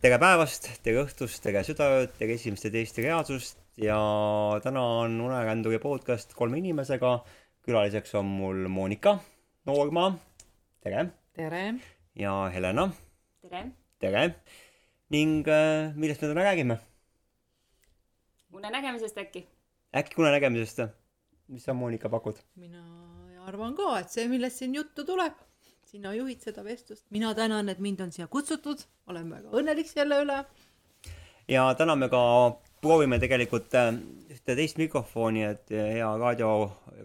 tere päevast, tere õhtust, tere südaööd, tere esimest ja teist reaalsust ja täna on Uneränduri podcast kolme inimesega. külaliseks on mul Monika, Noorma, tere, tere! ja Helena, tere! tere! ning äh, millest me täna räägime? unenägemisest äkki? äkki unenägemisest? mis sa, Monika, pakud? mina arvan ka, et see, millest siin juttu tuleb, sina juhid seda vestlust, mina tänan, et mind on siia kutsutud, olen väga õnnelik selle üle. ja täna me ka proovime tegelikult äh, ühte teist mikrofoni, et äh, hea raadio,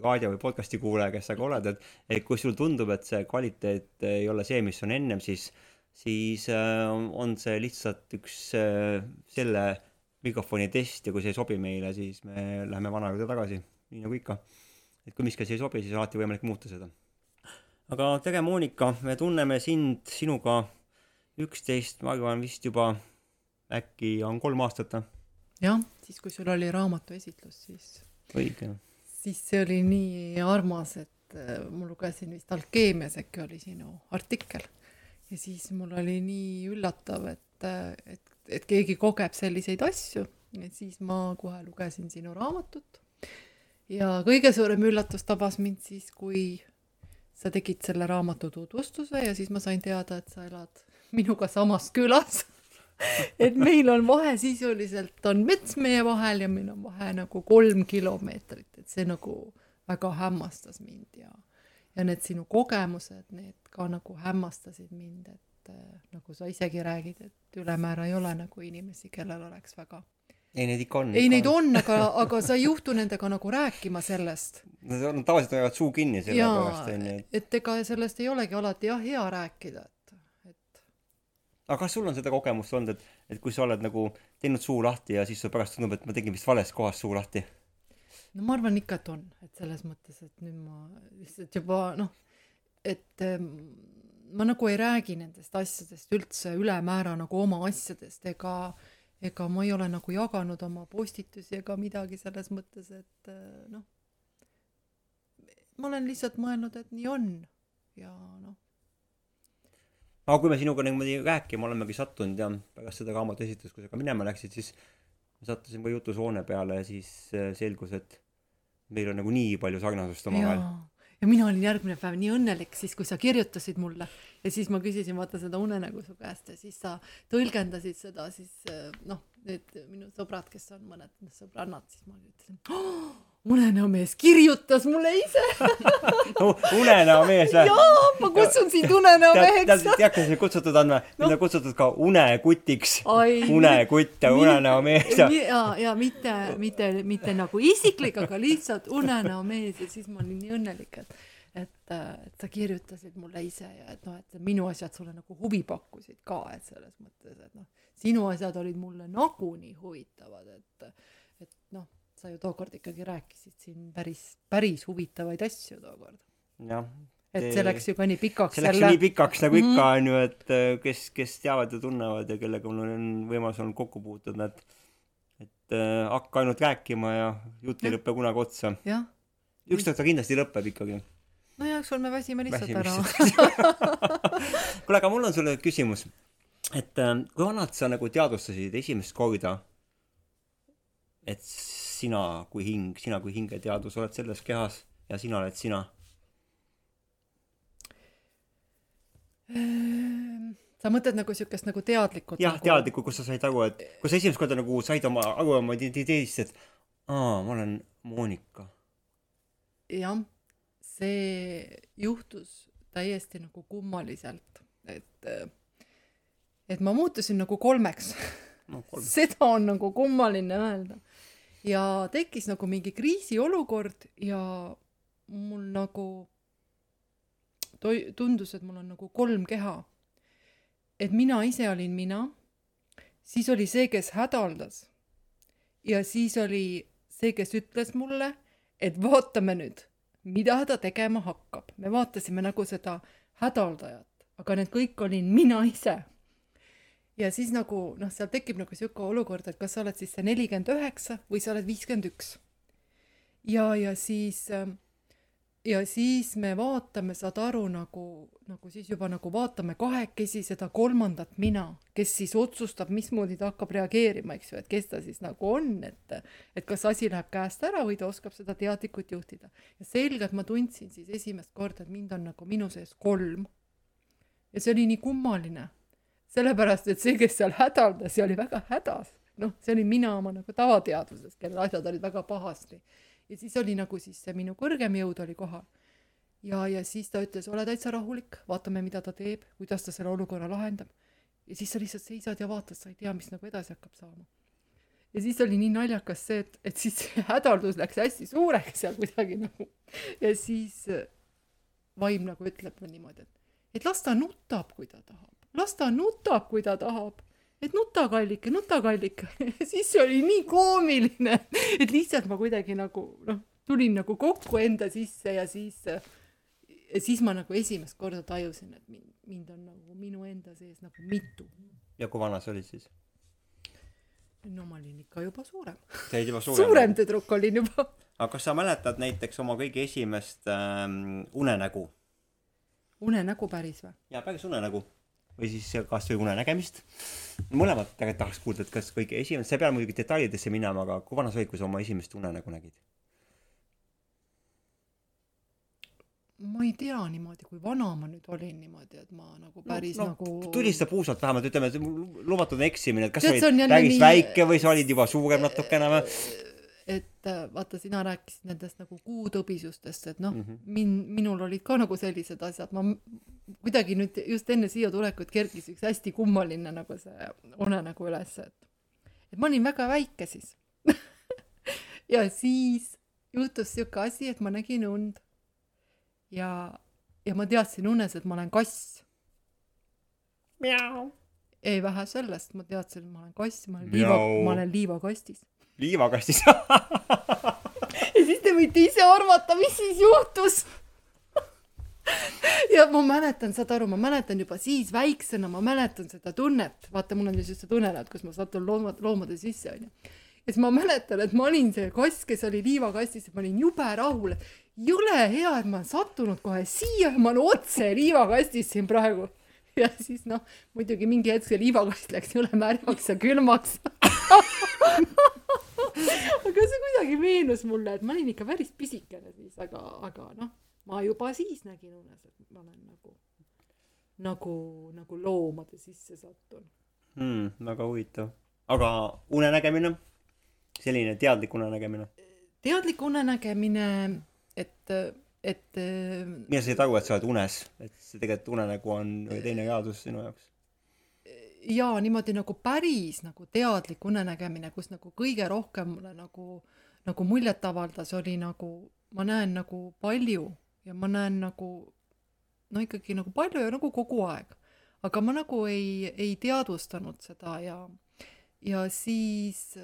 raadio või podcast'i kuulaja, kes sa ka oled, et, et kui sul tundub, et see kvaliteet ei ole see, mis on ennem, siis, siis äh, on see lihtsalt üks selle mikrofoni test ja kui see ei sobi meile, siis me läheme vana juurde tagasi, nii nagu ikka. et kui miski asi ei sobi, siis alati võimalik muuta seda. Aga tere, Monika, me tunneme sind, sinuga üksteist, ma arvan, vist juba äkki on kolm aastat jah, siis kui sul oli raamatu esitlus, siis õige. siis see oli nii armas, et äh, ma lugesin vist Alkeemias äkki oli sinu artikkel. Ja siis mul oli nii üllatav, et, äh, et, et keegi kogeb selliseid asju, et siis ma kohe lugesin sinu raamatut. ja kõige suurem üllatus tabas mind siis, kui sa tegid selle raamatu tutvustuse ja siis ma sain teada, et sa elad minuga samas külas. Et meil on vahe sisuliselt on mets meie vahel ja meil on vahe nagu kolm kilomeetrit, et see nagu väga hämmastas mind ja, ja need sinu kogemused, need ka nagu hämmastasid mind, et äh, nagu sa isegi räägid, et ülemäära ei ole nagu inimesi, kellel oleks väga ei, neid ikka on. ei, neid on, aga, aga sa ei juhtu nendega nagu rääkima sellest. Nad on, tavaliselt hoiavad suu kinni selle pärast, onju. et ega sellest ei olegi alati jah, hea rääkida aga kas sul on seda kogemust olnud, et, et kui sa oled nagu teinud suu lahti ja siis sul pärast tundub, et ma tegin vist vales kohas suu lahti? no ma arvan ikka, et on, et selles mõttes, et nüüd ma lihtsalt juba noh, et ähm, ma nagu ei räägi nendest asjadest üldse ülemäära nagu oma asjadest ega ega ma ei ole nagu jaganud oma postitusi ega midagi selles mõttes, et äh, noh, ma olen lihtsalt mõelnud, et nii on ja noh aga kui me sinuga niimoodi rääkima olemegi sattunud ja pärast seda raamatu esitlust, kui sa ka minema läksid, siis me sattusime jutushoone peale ja siis äh, selgus, et meil on nagu nii palju sarnasust omavahel. Ja mina olin järgmine päev nii õnnelik siis, kui sa kirjutasid mulle. Ja siis ma küsisin vaata seda unenägu su käest ja siis sa tõlgendasid seda siis äh, noh, need minu sõbrad, kes on mõned sõbrannad, siis ma ütlesin oh, unenäomees kirjutas mulle ise unenäomees või? jaa, ma kutsun sind unenäomeheks. tead, kes sind kutsutud on või no.? mind on kutsutud ka unekutiks. unekutt ja unenäomees. ja, ja mitte, mitte, mitte nagu isiklik, aga lihtsalt unenäomees ja siis ma olin nii õnnelik, et et, et sa kirjutasid mulle ise ja et noh, et minu asjad sulle nagu huvi pakkusid ka, et selles mõttes, et noh, sinu asjad olid mulle nagunii huvitavad, et sa ju tookord ikkagi rääkisid siin päris, päris huvitavaid asju tookord. jah. et see läks ju ka nii pikaks. see läks ju nii pikaks nagu ikka mhm. on ju, et äh, kes, kes teavad ja tunnevad ja kellega mul on võimalus olnud kokku puutuda, et et äh, hakka ainult rääkima ja jutt ei lõpe kunagi otsa. ükskord ta kindlasti lõpeb ikkagi. no ja ükskord me väsime lihtsalt väsime ära. kuule, aga mul on sulle küsimus. et äh, kui vanalt sa nagu teadvustasid esimest korda, et sina kui hing, sina kui hingeteadvus oled selles kehas ja sina oled sina? Ehm, sa mõtled nagu siukest nagu teadlikult? jah nagu..., teadlikult, kus sa said aru, et kui sa esimest korda nagu said oma, aru oma identiteedist, et aa, ma olen Monika. jah, see juhtus täiesti nagu kummaliselt, et, et ma muutusin nagu kolmeks no,. seda on nagu kummaline öelda ja tekkis nagu mingi kriisiolukord ja mul nagu toi-, tundus, et mul on nagu kolm keha. et mina ise olin mina, siis oli see, kes hädaldas ja siis oli see, kes ütles mulle, et vaatame nüüd, mida ta tegema hakkab. me vaatasime nagu seda hädaldajat, aga need kõik olin mina ise ja siis nagu noh, seal tekib nagu sihuke olukord, et kas sa oled siis see nelikümmend üheksa või sa oled viiskümmend üks. ja, ja siis äh, ja siis me vaatame, saad aru, nagu, nagu siis juba nagu vaatame kahekesi seda kolmandat mina, kes siis otsustab, mismoodi ta hakkab reageerima, eks ju, et kes ta siis nagu on, et et kas asi läheb käest ära või ta oskab seda teadlikult juhtida. ja selgelt ma tundsin siis esimest korda, et mind on nagu minu sees kolm. ja see oli nii kummaline, sellepärast et see, kes seal hädaldas ja oli väga hädas, noh, see olin mina oma nagu tavateadvuses, kellel asjad olid väga pahasti ja siis oli nagu siis see minu kõrgem jõud oli kohal. ja, ja siis ta ütles, ole täitsa rahulik, vaatame, mida ta teeb, kuidas ta selle olukorra lahendab. ja siis sa lihtsalt seisad ja vaatad, sa ei tea, mis nagu edasi hakkab saama. ja siis oli nii naljakas see, et, et siis see hädaldus läks hästi suureks seal kuidagi nagu ja siis vaim nagu ütleb niimoodi, et, et las ta nutab, kui ta tahab, las ta nutab, kui ta tahab et nuta kallike, nuta kallike siis see oli nii koomiline, et lihtsalt ma kuidagi nagu noh, tulin nagu kokku enda sisse ja siis, siis ma nagu esimest korda tajusin, et mind, mind on nagu minu enda sees nagu mitu. ja kui vana sa olid siis? no ma olin ikka juba suurem. sa olid juba suurem? suurem tüdruk olin juba. aga kas sa mäletad näiteks oma kõige esimest ähm, unenägu? unenägu päris või? jaa, päris unenägu või siis kas või unenägemist. mõlemat tegelikult tahaks kuulda, et kas kõige esimene, sa ei pea muidugi detailidesse minema, aga kui vana sa olid, kui sa oma esimest unenägu nägid? ma ei tea niimoodi, kui vana ma nüüd olin niimoodi, et ma nagu päris no, no, nagu tulista puusalt vähemalt, ütleme, lubatud on eksimine, et kas Tead, sa olid päris nii... väike või sa olid juba suurem natukene või? Et äh, vaata, sina rääkisid nendest nagu kuutõbisustest, et noh mm -hmm., min-, minul olid ka nagu sellised asjad, ma kuidagi nüüd just enne siia tulekut kerkis üks hästi kummaline nagu see unenägu üles, et et ma olin väga väike siis. Ja siis juhtus sihuke asi, et ma nägin und. Ja, ja ma teadsin unes, et ma olen kass. ei, vähe sellest, ma teadsin, et ma olen kass, ma olen liiva, ma olen liivakastis liivakastis ja siis te võite ise arvata, mis siis juhtus ja ma mäletan, saad aru, ma mäletan juba siis väiksena, ma mäletan seda tunnet, vaata, mul on see tunnelaad, kus ma satun loomad, loomade sisse, onju. ja siis ma mäletan, et ma olin see kass, kes oli liivakastis ja ma olin jube rahul, et jõle hea, et ma olen sattunud kohe siia ma olen otse liivakastis siin praegu. ja siis noh, muidugi mingi hetk see liivakast läks jõle märjaks ja külmaks aga see kuidagi meenus mulle, et ma olin ikka päris pisikene siis, aga, aga noh, ma juba siis nägin unes, et ma olen nagu, nagu, nagu loomade sisse sattunud hmm,. väga huvitav. aga unenägemine, selline teadlik unenägemine? teadlik unenägemine, et, et. millal sa said aru, et sa oled unes, et see tegelikult unenägu on teine reaalsus sinu jaoks? Jaa, niimoodi nagu päris nagu teadlik unenägemine, kus nagu kõige rohkem mulle nagu, nagu muljet avaldas, oli nagu, ma näen nagu palju ja ma näen nagu no ikkagi nagu palju ja nagu kogu aeg. aga ma nagu ei, ei teadvustanud seda ja, ja siis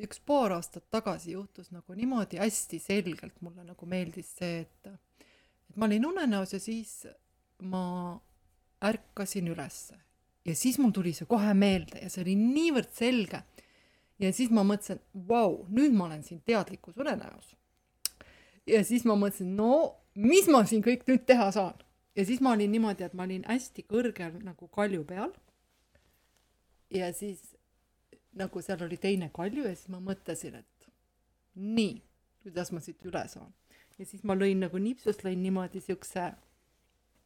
üks paar aastat tagasi juhtus nagu niimoodi hästi selgelt, mulle nagu meeldis see, et, et ma olin unenäos ja siis ma ärkasin ülesse ja siis mul tuli see kohe meelde ja see oli niivõrd selge. ja siis ma mõtlesin, vau, nüüd ma olen siin teadlikus unenäos. ja siis ma mõtlesin, no mis ma siin kõik nüüd teha saan. ja siis ma olin niimoodi, et ma olin hästi kõrgel nagu kalju peal. ja siis nagu seal oli teine kalju ja siis ma mõtlesin, et nii, kuidas ma siit üle saan. ja siis ma lõin nagu nipsust lõin niimoodi siukse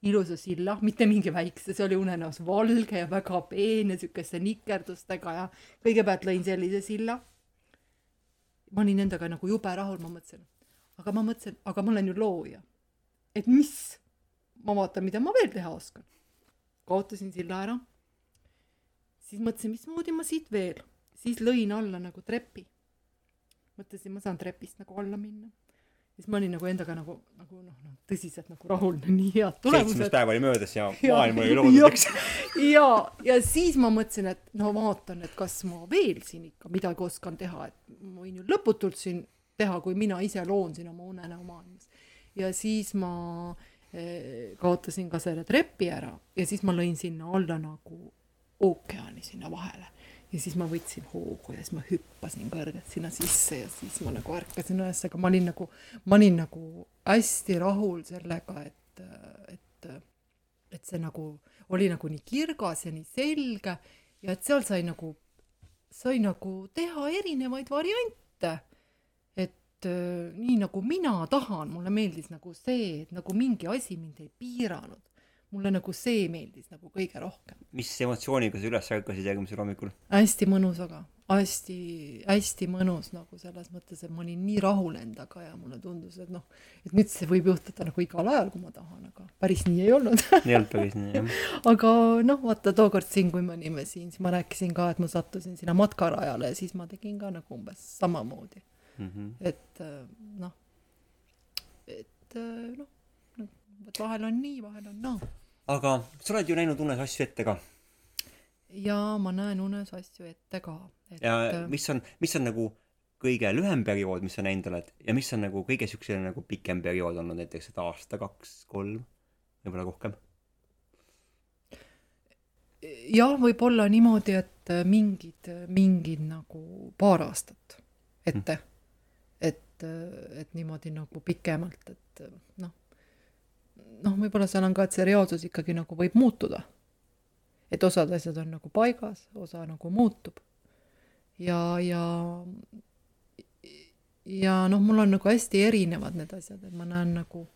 ilusa silla, mitte mingi väikse, see oli unenäos valge ja väga peene, siukeste nikerdustega ja kõigepealt lõin sellise silla. ma olin endaga nagu jube rahul, ma mõtlesin, aga ma mõtlesin, aga ma olen ju looja. et mis, ma vaatan, mida ma veel teha oskan. kaotasin silla ära. siis mõtlesin, mismoodi ma siit veel, siis lõin alla nagu trepi. mõtlesin, ma saan trepist nagu alla minna siis ma olin nagu endaga nagu, nagu noh, noh tõsiselt nagu rahul, nii head tulemused. seitsmes päev oli möödas ja, ja maailm oli loodud, ja, ja siis ma mõtlesin, et no vaatan, et kas ma veel siin ikka midagi oskan teha, et ma võin ju lõputult siin teha, kui mina ise loon siin oma unenäo maailmas. ja siis ma eh, kaotasin ka selle trepi ära ja siis ma lõin sinna alla nagu ookeani sinna vahele ja siis ma võtsin hoogu ja siis ma hüppasin kõrgelt sinna sisse ja siis ma nagu ärkasin üles, aga ma olin nagu, ma olin nagu hästi rahul sellega, et, et, et see nagu oli nagu nii kirgas ja nii selge ja et seal sai nagu, sai nagu teha erinevaid variante. et äh, nii nagu mina tahan, mulle meeldis nagu see, et nagu mingi asi mind ei piiranud mulle nagu see meeldis nagu kõige rohkem. mis emotsiooniga sa üles ärkasid järgmisel hommikul? hästi mõnus, aga hästi, hästi mõnus nagu selles mõttes, et ma olin nii rahul endaga ja mulle tundus, et noh, et nüüd see võib juhtuda nagu igal ajal, kui ma tahan, aga päris nii ei olnud ei olnud päris nii, jah. aga noh, vaata tookord siin, kui me olime siin, siis ma rääkisin ka, et ma sattusin sinna matkarajale ja siis ma tegin ka nagu umbes samamoodi mm. -hmm. et noh, et noh, noh, vahel on nii, vahel on naa no aga sa oled ju näinud unes asju ette ka? jaa, ma näen unes asju ette ka et.... ja mis on, mis on nagu kõige lühem periood, mis sa näinud oled ja mis on nagu kõige siukene nagu pikem periood olnud, näiteks et aasta, kaks, kolm, võib-olla rohkem? jah, võib olla niimoodi, et mingid, mingid nagu paar aastat ette hmm.. et, et niimoodi nagu pikemalt, et noh noh, võib-olla seal on ka, et see reaalsus ikkagi nagu võib muutuda. et osad asjad on nagu paigas, osa nagu muutub. ja, ja ja noh, mul on nagu hästi erinevad need asjad, et ma näen nagu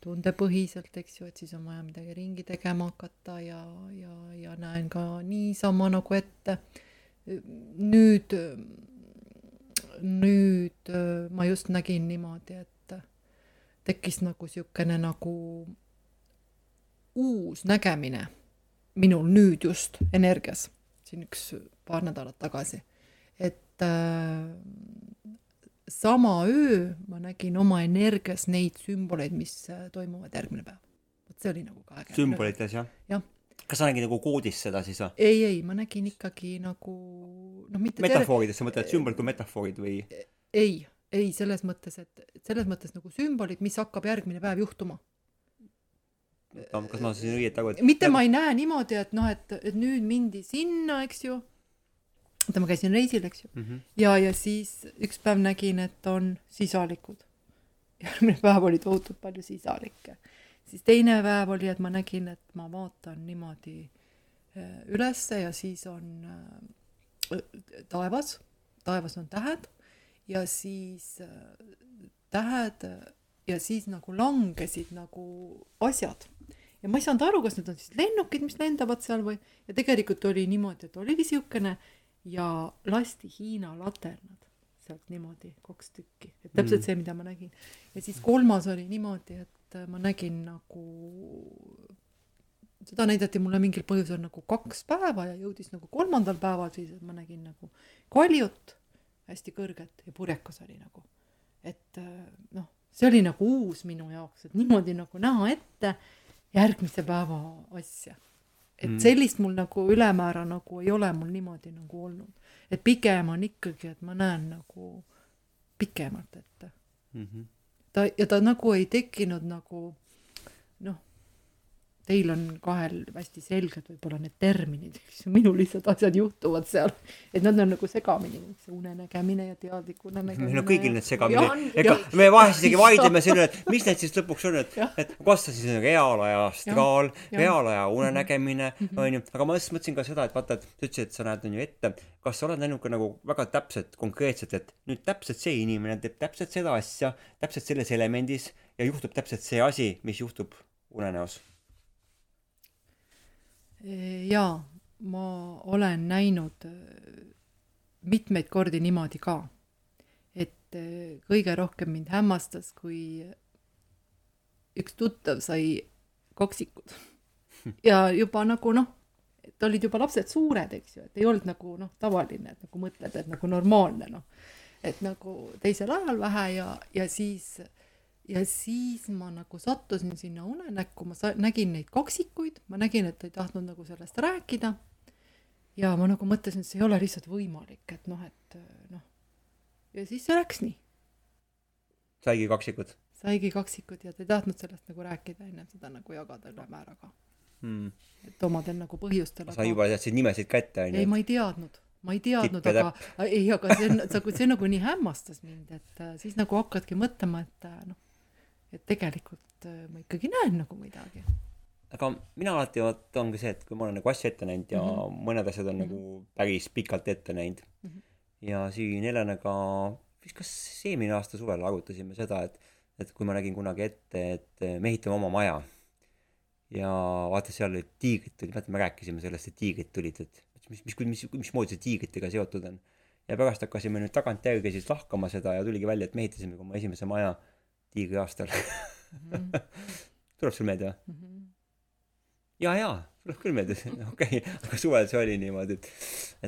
tundepõhiselt, eks ju, et siis on vaja midagi ringi tegema hakata ja, ja, ja näen ka niisama nagu ette. nüüd, nüüd ma just nägin niimoodi, et tekkis nagu niisugune nagu uus nägemine minul nüüd just energias, siin üks paar nädalat tagasi, et äh, sama öö ma nägin oma energias neid sümboleid, mis äh, toimuvad järgmine päev. vot see oli nagu ka äge. sümbolites jah? jah. kas sa nägid nagu koodis seda siis või? ei, ei, ma nägin ikkagi nagu noh, mitte metafoorides, sa mõtled sümbolid kui metafoorid või? ei ei, selles mõttes, et selles mõttes nagu sümbolid, mis hakkab järgmine päev juhtuma. kas ma sain õieti aru, et mitte ma ei näe niimoodi, et noh, et, et nüüd mindi sinna, eks ju. oota, ma käisin reisil, eks ju mm. -hmm. ja, ja siis üks päev nägin, et on sisalikud. järgmine päev oli tohutult palju sisalikke. siis teine päev oli, et ma nägin, et ma vaatan niimoodi äh, ülesse ja siis on äh, taevas, taevas on tähed ja siis äh, tähed ja siis nagu langesid nagu asjad. ja ma ei saanud aru, kas need on siis lennukid, mis lendavad seal või, ja tegelikult oli niimoodi, et oligi siukene ja lasti Hiina laternad sealt niimoodi kaks tükki, et täpselt mm. see, mida ma nägin. ja siis kolmas oli niimoodi, et ma nägin nagu, seda näidati mulle mingil põhjusel nagu kaks päeva ja jõudis nagu kolmandal päeval siis, et ma nägin nagu kaljut hästi kõrget ja purjekas oli nagu. et äh, noh, see oli nagu uus minu jaoks, et niimoodi nagu näha ette järgmise päeva asja. et mm. sellist mul nagu ülemäära nagu ei ole mul niimoodi nagu olnud. et pigem on ikkagi, et ma näen nagu pikemalt ette mm. -hmm. ta ja ta nagu ei tekkinud nagu noh teil on kahel hästi selged võib-olla need terminid, eks ju, minul lihtsalt asjad juhtuvad seal, et nad on nagu segamini, see unenägemine ja teadlik unenägemine. meil on kõigil need segamini, ega me vahest isegi vaidleme selle üle, et mis need siis lõpuks on, et, et kas ta siis on reaalaja astraal, reaalaja unenägemine mm, -hmm. onju, aga ma just mõtlesin ka seda, et vaata, et sa ütlesid, et sa näed, on ju ette, kas sa oled näinud ka nagu väga täpselt, konkreetselt, et nüüd täpselt see inimene teeb täpselt seda asja, täpselt selles elemendis ja juhtub täpselt see asi, mis juhtub unenäos jaa, ma olen näinud äh, mitmeid kordi niimoodi ka, et äh, kõige rohkem mind hämmastas, kui üks tuttav sai kaksikud ja juba nagu noh, et olid juba lapsed suured, eks ju, et ei olnud nagu noh, tavaline, et nagu mõtled, et nagu normaalne noh, et nagu teisel ajal vähe ja, ja siis äh, ja siis ma nagu sattusin sinna unenäkku, ma sa-, nägin neid kaksikuid, ma nägin, et ta ei tahtnud nagu sellest rääkida. ja ma nagu mõtlesin, et see ei ole lihtsalt võimalik, et noh, et noh. ja siis see läks nii. saigi kaksikud? saigi kaksikud ja ta ei tahtnud sellest nagu rääkida enne seda nagu jagada ülemääraga hmm.. et omadel nagu põhjustel. sa juba teadsid nimesid ka ette, onju? ei, ma ei teadnud ma ei teadnud, aga ei, aga see on, see, nagu nii hämmastas mind, et äh, siis nagu hakkadki mõtlema, et äh, noh, et tegelikult äh, ma ikkagi näen nagu midagi. aga mina alati vot ongi see, et kui ma olen nagu asju ette näinud ja mm -hmm. mõned asjad on mm -hmm. nagu päris pikalt ette näinud mm. -hmm. ja siin Helenega, vist kas eelmine aasta suvel arutasime seda, et, et kui ma nägin kunagi ette, et me ehitame oma maja ja vaata, seal olid tiigrid tulid, vaata me rääkisime sellest, et tiigrid tulid, et mis, mis, mis, mismoodi see tiigritega seotud on. ja pärast hakkasime nüüd tagantjärgi siis lahkama seda ja tuligi välja, et me ehitasime oma esimese maja tiigri aastal mm. -hmm. tuleb sul meelde või mm -hmm.? ja, ja tuleb küll meelde, okei okay., aga suvel see oli niimoodi, et,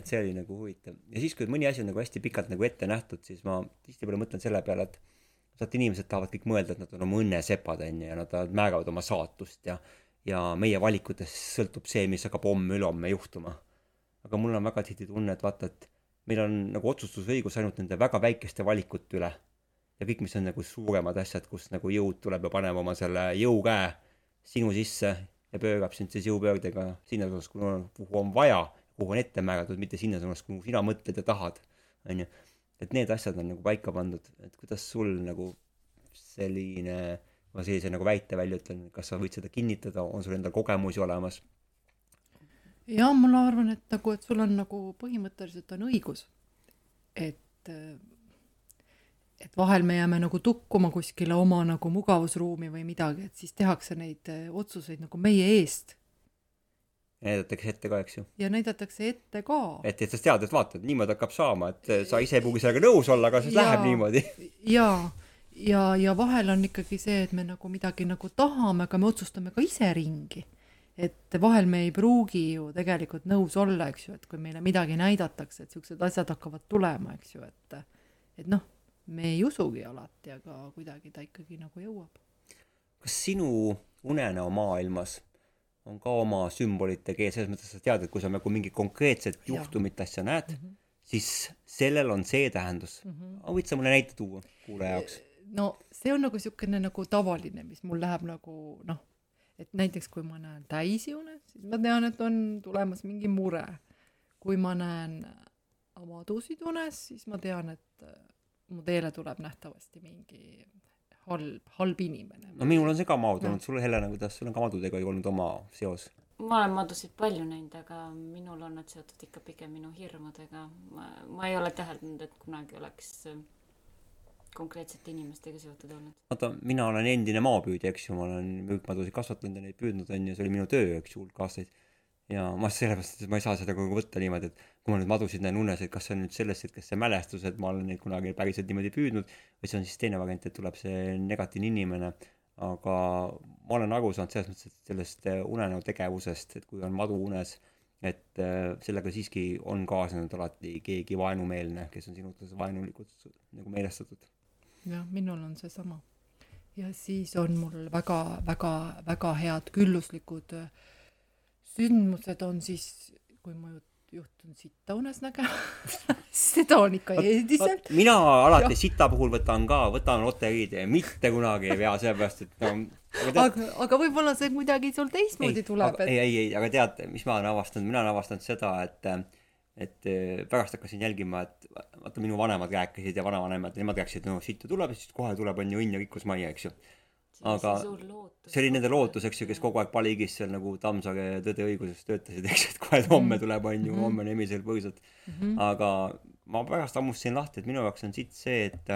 et see oli nagu huvitav. ja siis, kui mõni asi on nagu hästi pikalt nagu ette nähtud, siis ma tihtipeale mõtlen selle peale, et vaata, inimesed tahavad kõik mõelda, et nad on oma õnnesepad, onju, ja nad määravad oma saatust ja ja meie valikutest sõltub see, mis hakkab homme-ülehomme juhtuma. aga mul on väga tihti tunne, et vaata, et meil on nagu otsustusõigus ainult nende väga väikeste valikute üle. Ja kõik, mis on nagu suuremad asjad, kus nagu jõud tuleb ja paneb oma selle jõukäe sinu sisse ja pöörab sind siis jõupöördega sinna suunas, kuhu on vaja, kuhu on ette määratud, mitte sinna suunas, kuhu sina mõtled ja tahad, onju. et need asjad on nagu paika pandud, et kuidas sul nagu selline ma sellise nagu väite välja ütlen, kas sa võid seda kinnitada, on sul endal kogemusi olemas? jaa, ma arvan, et nagu, et sul on nagu põhimõtteliselt on õigus. et, et vahel me jääme nagu tukkuma kuskile oma nagu mugavusruumi või midagi, et siis tehakse neid eh, otsuseid nagu meie eest. näidatakse ette ka, eks ju. ja näidatakse ette ka. et, et sa tead, et vaata, et niimoodi hakkab saama, et sa ise ei pruugi sellega nõus olla, aga siis ja, läheb niimoodi. jaa ja, ja vahel on ikkagi see, et me nagu midagi nagu tahame, aga me otsustame ka ise ringi. et vahel me ei pruugi ju tegelikult nõus olla, eks ju, et kui meile midagi näidatakse, et siuksed asjad hakkavad tulema, eks ju, et et noh, me ei usugi alati, aga kuidagi ta ikkagi nagu jõuab. kas sinu unenäo maailmas on ka oma sümbolite keel, selles mõttes sa tead, et kui sa nagu mingit konkreetset juhtumit, asja näed mm, -hmm. siis sellel on see tähendus mm. -hmm. võid sa mulle näite tuua kuulaja jaoks? no see on nagu niisugune nagu tavaline, mis mul läheb nagu noh, et näiteks kui ma näen täisjoone, siis ma tean, et on tulemas mingi mure. kui ma näen madusid unes, siis ma tean, et mu teele tuleb nähtavasti mingi halb, halb inimene. no minul on see ka madu olnud, sul Helena, kuidas sul on ka madudega olnud oma seos? ma olen madusid palju näinud, aga minul on nad seotud ikka pigem minu hirmudega. ma, ma ei ole täheldanud, et kunagi oleks äh, konkreetsete inimestega seotud olnud? vaata, mina olen endine maapüüdja, eks ju, ma olen müükmadusid kasvatanud ja neid püüdnud, on ju, see oli minu töö, eks ju, hulk aastaid. Ja ma sellepärast, et ma ei saa seda kogu võtta niimoodi, et kui ma nüüd madusid näen unes, et kas see on nüüd sellest hetkest see mälestus, et ma olen neid kunagi päriselt niimoodi püüdnud, või see on siis teine variant, et tuleb see negatiivne inimene. aga ma olen aru saanud selles mõttes, et sellest äh, unenäo tegevusest, et kui on madu unes, et äh, sellega siiski on kaasnenud alati keegi vaenumeelne, kes on sinu suhtes vaenulikult nagu meelestatud jah, minul on seesama. ja siis on mul väga, väga, väga head külluslikud äh, sündmused on siis, kui ma juhtun sitta unes nägema seda on ikka endiselt. mina alati ja. sita puhul võtan ka, võtan loteriid mitte kunagi ei vea, sellepärast et no aga, aga, aga võib-olla see kuidagi sul teistmoodi tuleb. Et... ei, ei, ei, aga tead, mis ma olen avastanud, mina olen avastanud seda, et et eh, pärast hakkasin jälgima, et vaata minu vanemad rääkisid ja vanavanemad, nemad rääkisid, no siit ta tuleb siis kohe tuleb on ju õnn ja rikkus majja, eks ju. Aga see oli nende lootus, eks ju, kes kogu aeg Paligis seal nagu Tammsaare Tõde õiguses töötasid, eks et kohe homme mhm. tuleb on ju, mhm. homme on emisel põõsad mm. -hmm. aga ma pärast hammustasin lahti, et minu jaoks on siit see, et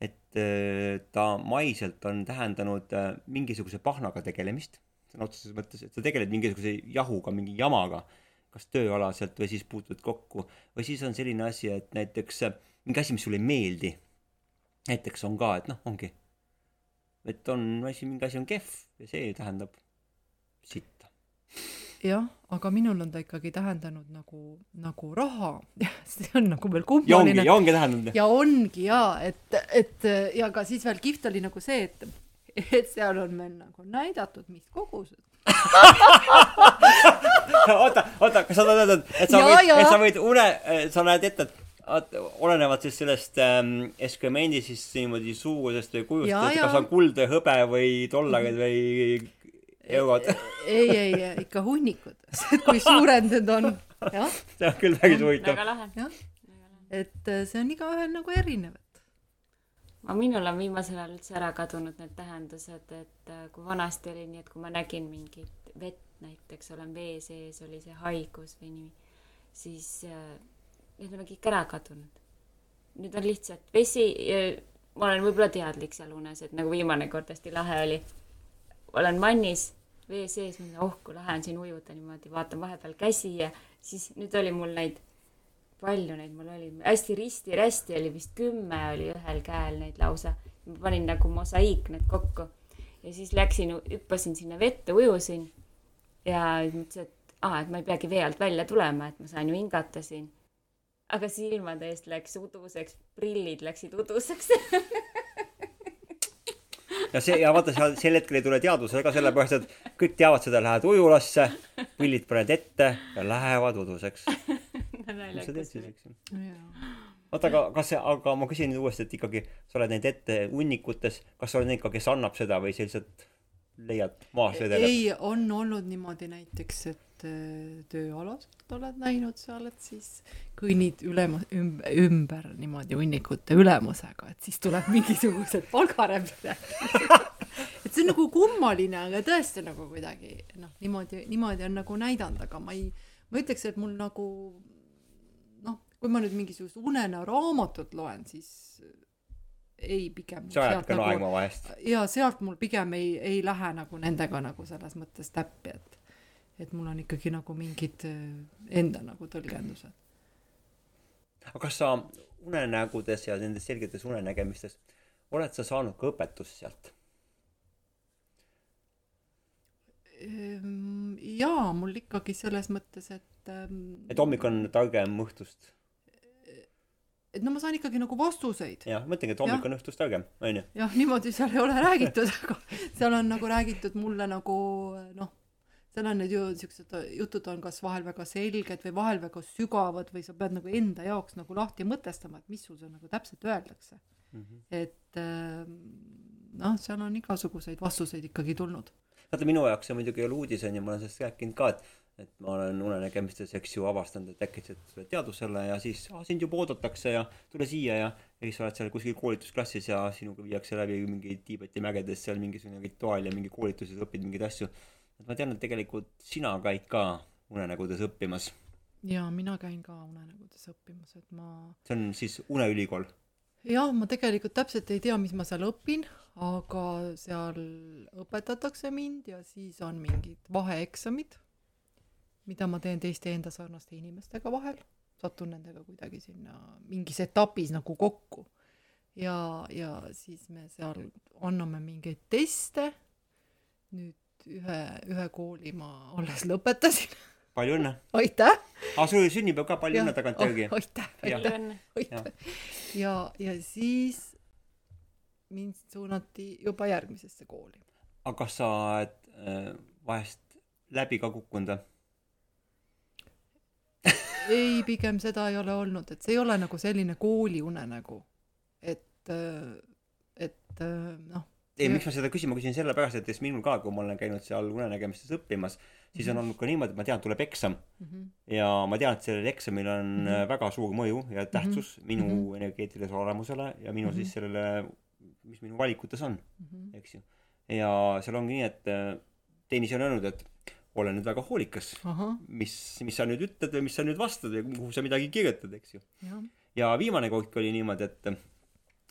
et eh, ta maiselt on tähendanud eh, mingisuguse pahnaga tegelemist, sõna otseses mõttes, et sa tegeled mingisuguse jahuga, mingi jamaga kas tööalaselt või siis puutud kokku. või siis on selline asi, et näiteks äh, mingi asi, mis sulle ei meeldi. näiteks on ka, et noh, ongi. Et on asi, mingi asi on kehv ja see tähendab sitta. jah, aga minul on ta ikkagi tähendanud nagu, nagu raha. see on nagu veel kummaline. ja ongi, ja tähendanud. ja ongi jaa, et, et ja ka siis veel kihvt oli nagu see, et et seal on meil nagu näidatud, mis kogused oota, oota, kas sa tahad öelda, et sa ja, võid, et sa võid une, sa näed ette, et olenevalt siis sellest ähm, eskremendi siis niimoodi suurusest või kujust, et kas on kuld või hõbe või dollarid või eurod. Ei, ei, ei, ikka hunnikud, kui suured need on jah, see on küll päris huvitav. et äh, see on igaühel nagu erinev, et. Aga minul on viimasel ajal üldse ära kadunud need tähendused, et äh, kui vanasti oli nii, et kui ma nägin mingit vett näiteks, olen vee sees, oli see haigus või nii, siis äh, need on kõik ära kadunud. nüüd on lihtsalt vesi, ma olen võib-olla teadlik seal unes, et nagu viimane kord hästi lahe oli. olen vannis, vee sees, mõtlen, oh kui lahe on siin ujuda niimoodi, vaatan vahepeal käsi ja siis nüüd oli mul neid palju neid mul oli, hästi risti-rästi oli vist kümme oli ühel käel neid lausa. ma panin nagu mosaiik need kokku ja siis läksin, hüppasin sinna vette, ujusin ja mõtlesin, et aa, et ma ei peagi vee alt välja tulema, et ma saan ju hingata siin. Aga silmade eest läks uduseks, prillid läksid uduseks. ja see ja vaata seal sel hetkel ei tule teadvusele ka sellepärast, et kõik teavad seda, lähed ujulasse, pillid paned ette ja lähevad uduseks. mis sa teed siis, eks ju. oota, aga kas see, aga ma küsin nüüd uuesti, et ikkagi sa oled näinud ette hunnikutes, kas sa oled näinud ka, kes annab seda või sa lihtsalt leiad maas vedeleb? ei, on olnud niimoodi näiteks, et tööalaselt oled näinud seal, et siis kõnnid ülema-, ümber, ümber niimoodi hunnikute ülemusega, et siis tuleb mingisugused palgarämpsed. et see on nagu kummaline, aga tõesti nagu kuidagi noh, niimoodi, niimoodi on nagu näidanud, aga ma ei, ma ütleks, et mul nagu noh, kui ma nüüd mingisugust unenäoraamatut loen, siis ei pigem. sa ajad ka naerma vahest. ja sealt mul pigem ei, ei lähe nagu nendega nagu selles mõttes täppi, et et mul on ikkagi nagu mingid äh, enda nagu tõlgendused. aga kas sa unenägudes ja nendes selgetes unenägemistes oled sa saanud ka õpetust sealt? Ehm, jaa, mul ikkagi selles mõttes, et ähm, et hommik on targem õhtust. et no ma saan ikkagi nagu vastuseid. jah, mõtlengi, et hommik Jah. on õhtust targem, onju. jah, niimoodi seal ei ole räägitud, aga seal on nagu räägitud mulle nagu noh, seal on need ju siuksed jutud on kas vahel väga selged või vahel väga sügavad või sa pead nagu enda jaoks nagu lahti mõtestama, et mis sul seal nagu täpselt öeldakse. et ähm, noh, seal on igasuguseid vastuseid ikkagi tulnud. vaata minu jaoks see muidugi ei ole uudis onju, ma olen sellest rääkinud ka, et et ma olen unenägemistes, eks ju, avastanud, et äkitselt tuled teadvusele ja siis ah, sind juba oodatakse ja tule siia ja ja siis oled seal kuskil koolitusklassis ja sinuga viiakse läbi mingi Tiibeti mägedes seal mingisugune rituaal ja mingi koolitus ja õpid mingeid asju. Et ma tean, et tegelikult sina käid ka unenägudes õppimas. ja mina käin ka unenägudes õppimas, et ma see on siis uneülikool. jah, ma tegelikult täpselt ei tea, mis ma seal õpin, aga seal õpetatakse mind ja siis on mingid vaheeksamid, mida ma teen teiste enda sarnaste inimestega vahel, satun nendega kuidagi sinna mingis etapis nagu kokku. ja, ja siis me seal anname mingeid teste. nüüd ühe, ühe kooli ma alles lõpetasin, palju õnne. aitäh. aa, sul oli sünnipäev ka, palju õnne tagantjärgi. aitäh, Jah. aitäh. õnne. aitäh. ja, ja siis mind suunati juba järgmisesse kooli. aga kas sa oled äh, vahest läbi ka kukkunud või? ei, pigem seda ei ole olnud, et see ei ole nagu selline kooliunenägu. et, et noh, ei, miks ma seda küsin, ma küsin sellepärast, et siis minul ka, kui ma olen käinud seal unenägemistes õppimas, siis on olnud ka niimoodi, et ma tean, tuleb eksam Mhm. ja ma tean, et sellel eksamil on mm -hmm. väga suur mõju ja tähtsus mm -hmm. minu mm Mhm. -hmm. energeetilisele olemusele ja minu mm -hmm. siis sellele, mis minu valikutes on, Mhm. eks ju. ja seal ongi nii, et äh, Tõnis on öelnud, et ole nüüd väga hoolikas, mis, mis sa nüüd ütled või mis sa nüüd vastad või kuhu sa midagi kirjutad, eks ju. ja viimane kord oli niimoodi, et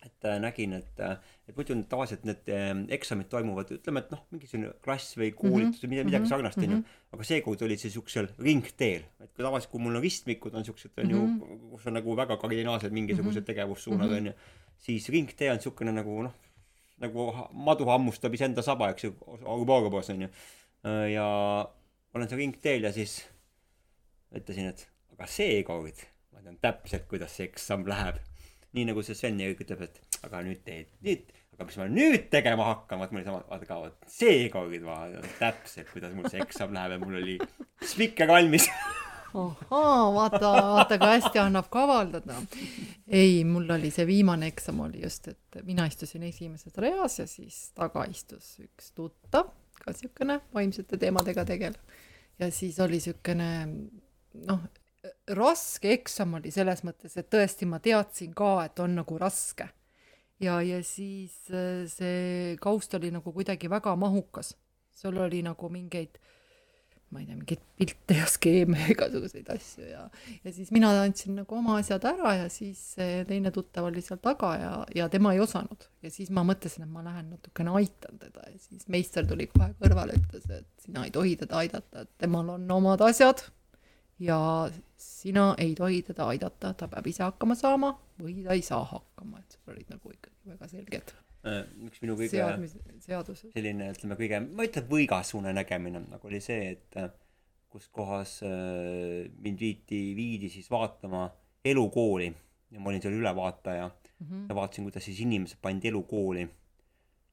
et äh, nägin, et, et muidu need tavaliselt need äh, eksamid toimuvad, ütleme, et noh, mingisugune klass või koolitus või midagi, midagi mhm, sarnast, onju mhm.. aga seekord olid see siuksel ringteel, et kui tavaliselt, kui mul on ristmikud on siuksed, onju mm. -hmm. kus on nagu väga kardinaalsed mingisugused mm -hmm. tegevussuunad, Mhm. onju, siis ringtee on siukene nagu noh, nagu madu hammustab iseenda saba, eks ju, Ouroboros onju. ja olen seal ringteel ja siis ütlesin, et aga seekord ma tean täpselt, kuidas see eksam läheb. Nii nagu see Sven Erik ütleb, et aga nüüd teed, nüüd, aga mis ma nüüd tegema hakkan, vaat mul oli sama, vaata ka, vot seekord ma tean täpselt, kuidas mul see eksam läheb ja mul oli spikker valmis. ahaa, vaata, vaata kui hästi annab kavaldada. ei, mul oli see viimane eksam oli just, et mina istusin esimeses reas ja siis taga istus üks tuttav, ka siukene vaimsete teemadega tegelev. ja siis oli siukene noh, raske eksam oli selles mõttes, et tõesti ma teadsin ka, et on nagu raske. ja, ja siis äh, see kaust oli nagu kuidagi väga mahukas. sul oli nagu mingeid ma ei tea, mingeid pilte ja skeeme ja igasuguseid asju ja, ja siis mina andsin nagu oma asjad ära ja siis teine tuttav oli seal taga ja, ja tema ei osanud. ja siis ma mõtlesin, et ma lähen natukene aitan teda ja siis meister tuli kohe kõrvale, ütles, et sina ei tohi teda aidata, et temal on omad asjad ja sina ei tohi teda aidata, ta peab ise hakkama saama või ta ei saa hakkama, et sul olid nagu ikkagi väga selged Äh, üks minu kõige seadmis, seaduses. selline, ütleme kõige, ma ei ütle võigas unenägemine, aga oli see, et äh, kus kohas äh, mind viiti, viidi siis vaatama elukooli ja ma olin seal ülevaataja mm -hmm. ja vaatasin, kuidas siis inimesed pandi elukooli.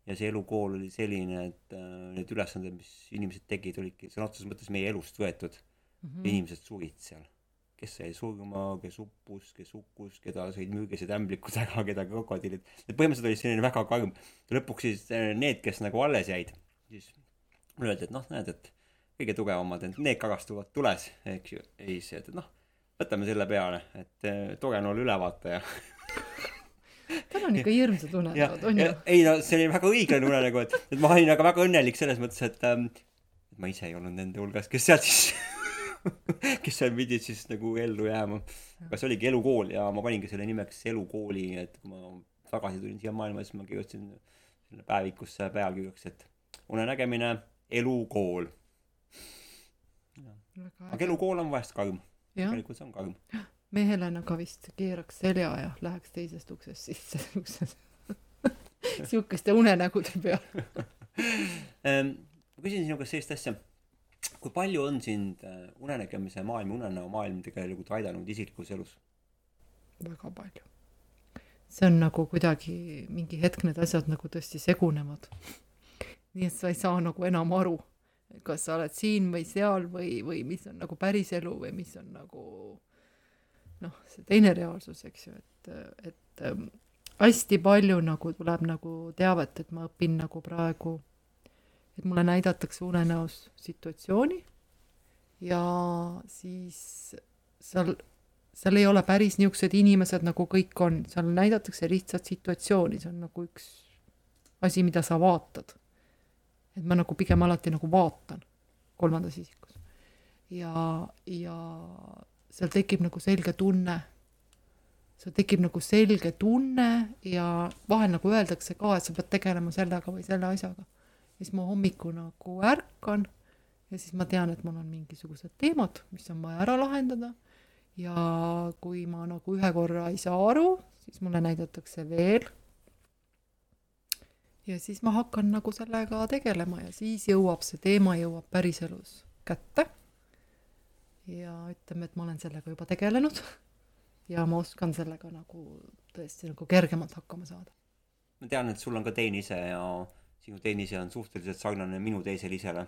ja see elukool oli selline, et äh, need ülesanded, mis inimesed tegid, olidki sõna otseses mõttes meie elust võetud mm. -hmm. inimesed surid seal kes sai surma, kes uppus, kes hukkus, keda sõid müügised ämblikud ära, keda krokodillid. et põhimõtteliselt oli selline väga karm. lõpuks siis eh, need, kes nagu alles jäid, siis mulle öeldi, et noh, näed, et kõige tugevamad, et need kagastuvad tules, eks ju. ja siis, et noh, võtame selle peale, et eh, tore on olla ülevaataja tal on ikka hirmsad unenäod, on ju? ei no see oli väga õiglane unenägu, et, et ma olin aga väga õnnelik selles mõttes, et ähm, ma ise ei olnud nende hulgas, kes sealt siis kes seal pidid siis nagu ellu jääma. aga see oligi elukool? Ja ma paningi selle nimeks elukooli, et kui ma tagasi tulin siia maailma, siis ma kirjutasin sinna päevikusse pealkirjaks, et unenägemine, elukool. aga elukool on vahest karm. tegelikult see on karm. mehele nagu vist keeraks selja ja läheks teisest uksest sisse. Ukses sihukeste unenägude peale ehm, ma küsin sinu käest sellist asja kui palju on sind äh, unenägemise maailm, unenäomaailm tegelikult aidanud isiklikus elus? väga palju. see on nagu kuidagi mingi hetk need asjad nagu tõesti segunevad. nii et sa ei saa nagu enam aru, kas sa oled siin või seal või, või mis on nagu päriselu või mis on nagu noh, see teine reaalsus, eks ju, et, et ähm, hästi palju nagu tuleb nagu teavet, et ma õpin nagu praegu et mulle näidatakse unenäos situatsiooni ja siis seal, seal ei ole päris niisugused inimesed, nagu kõik on, seal näidatakse lihtsalt situatsiooni, see on nagu üks asi, mida sa vaatad. et ma nagu pigem alati nagu vaatan kolmandas isikus. ja, ja seal tekib nagu selge tunne, seal tekib nagu selge tunne ja vahel nagu öeldakse ka, et sa pead tegelema sellega või selle asjaga siis ma hommikul nagu ärkan ja siis ma tean, et mul on mingisugused teemad, mis on vaja ära lahendada. ja kui ma nagu ühe korra ei saa aru, siis mulle näidatakse veel. ja siis ma hakkan nagu sellega tegelema ja siis jõuab see teema, jõuab päriselus kätte. ja ütleme, et ma olen sellega juba tegelenud ja ma oskan sellega nagu tõesti nagu kergemalt hakkama saada. ma tean, et sul on ka teenise ja sinu teenise on suhteliselt sarnane minu teisele isele.